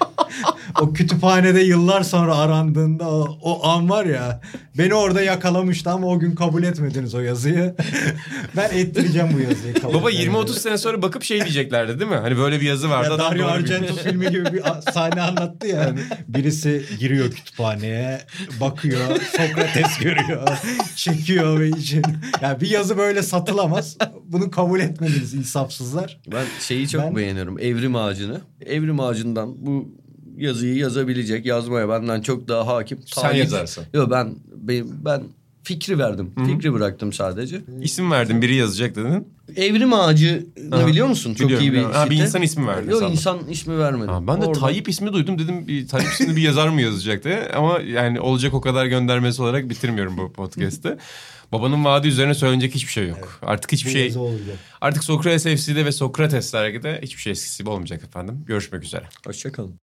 o kütüphanede yıllar sonra arandığında o, o an var ya beni orada yakalamıştı ama o gün kabul etmediniz o yazıyı. [laughs] ben ettireceğim bu yazıyı. kabul baba etmenizi. 20-30 sene sonra bakıp şey diyeceklerdi değil mi? Hani böyle bir yazı vardı. Ya adam Dario Argento bilmiş. filmi gibi bir sahne anlattı ya. Birisi giriyor kütüphaneye, bakıyor, Sokrates görüyor, çekiyor ve için. Ya bir yazı böyle satılamaz. Bunu kabul etmediniz insafsızlar. Ben şeyi çok Ben- beğeniyorum. Evrim ağacını. Evrim ağacından bu yazıyı yazabilecek, yazmaya benden çok daha hakim. Sen yazarsın. Yok ben, ben ben fikri verdim. Fikri bıraktım sadece. İsim verdim biri yazacak dedin. Evrim ağacını Aha. biliyor musun? Çok Biliyorum, iyi bir. Ha, bir insan ismi verdin Yok sandım. insan ismi vermedim. Ha, ben de Oradan- Tayyip ismi duydum dedim bir Tayyip ismini bir yazar mı yazacaktı ama yani olacak o kadar göndermesi olarak bitirmiyorum bu podcast'ı. Babanın vaadi üzerine söylenecek hiçbir şey yok. Artık hiçbir Bu şey artık Sokrates FC'de ve Sokrates dergide hiçbir şey eskisi gibi olmayacak efendim. Görüşmek üzere. Hoşçakalın.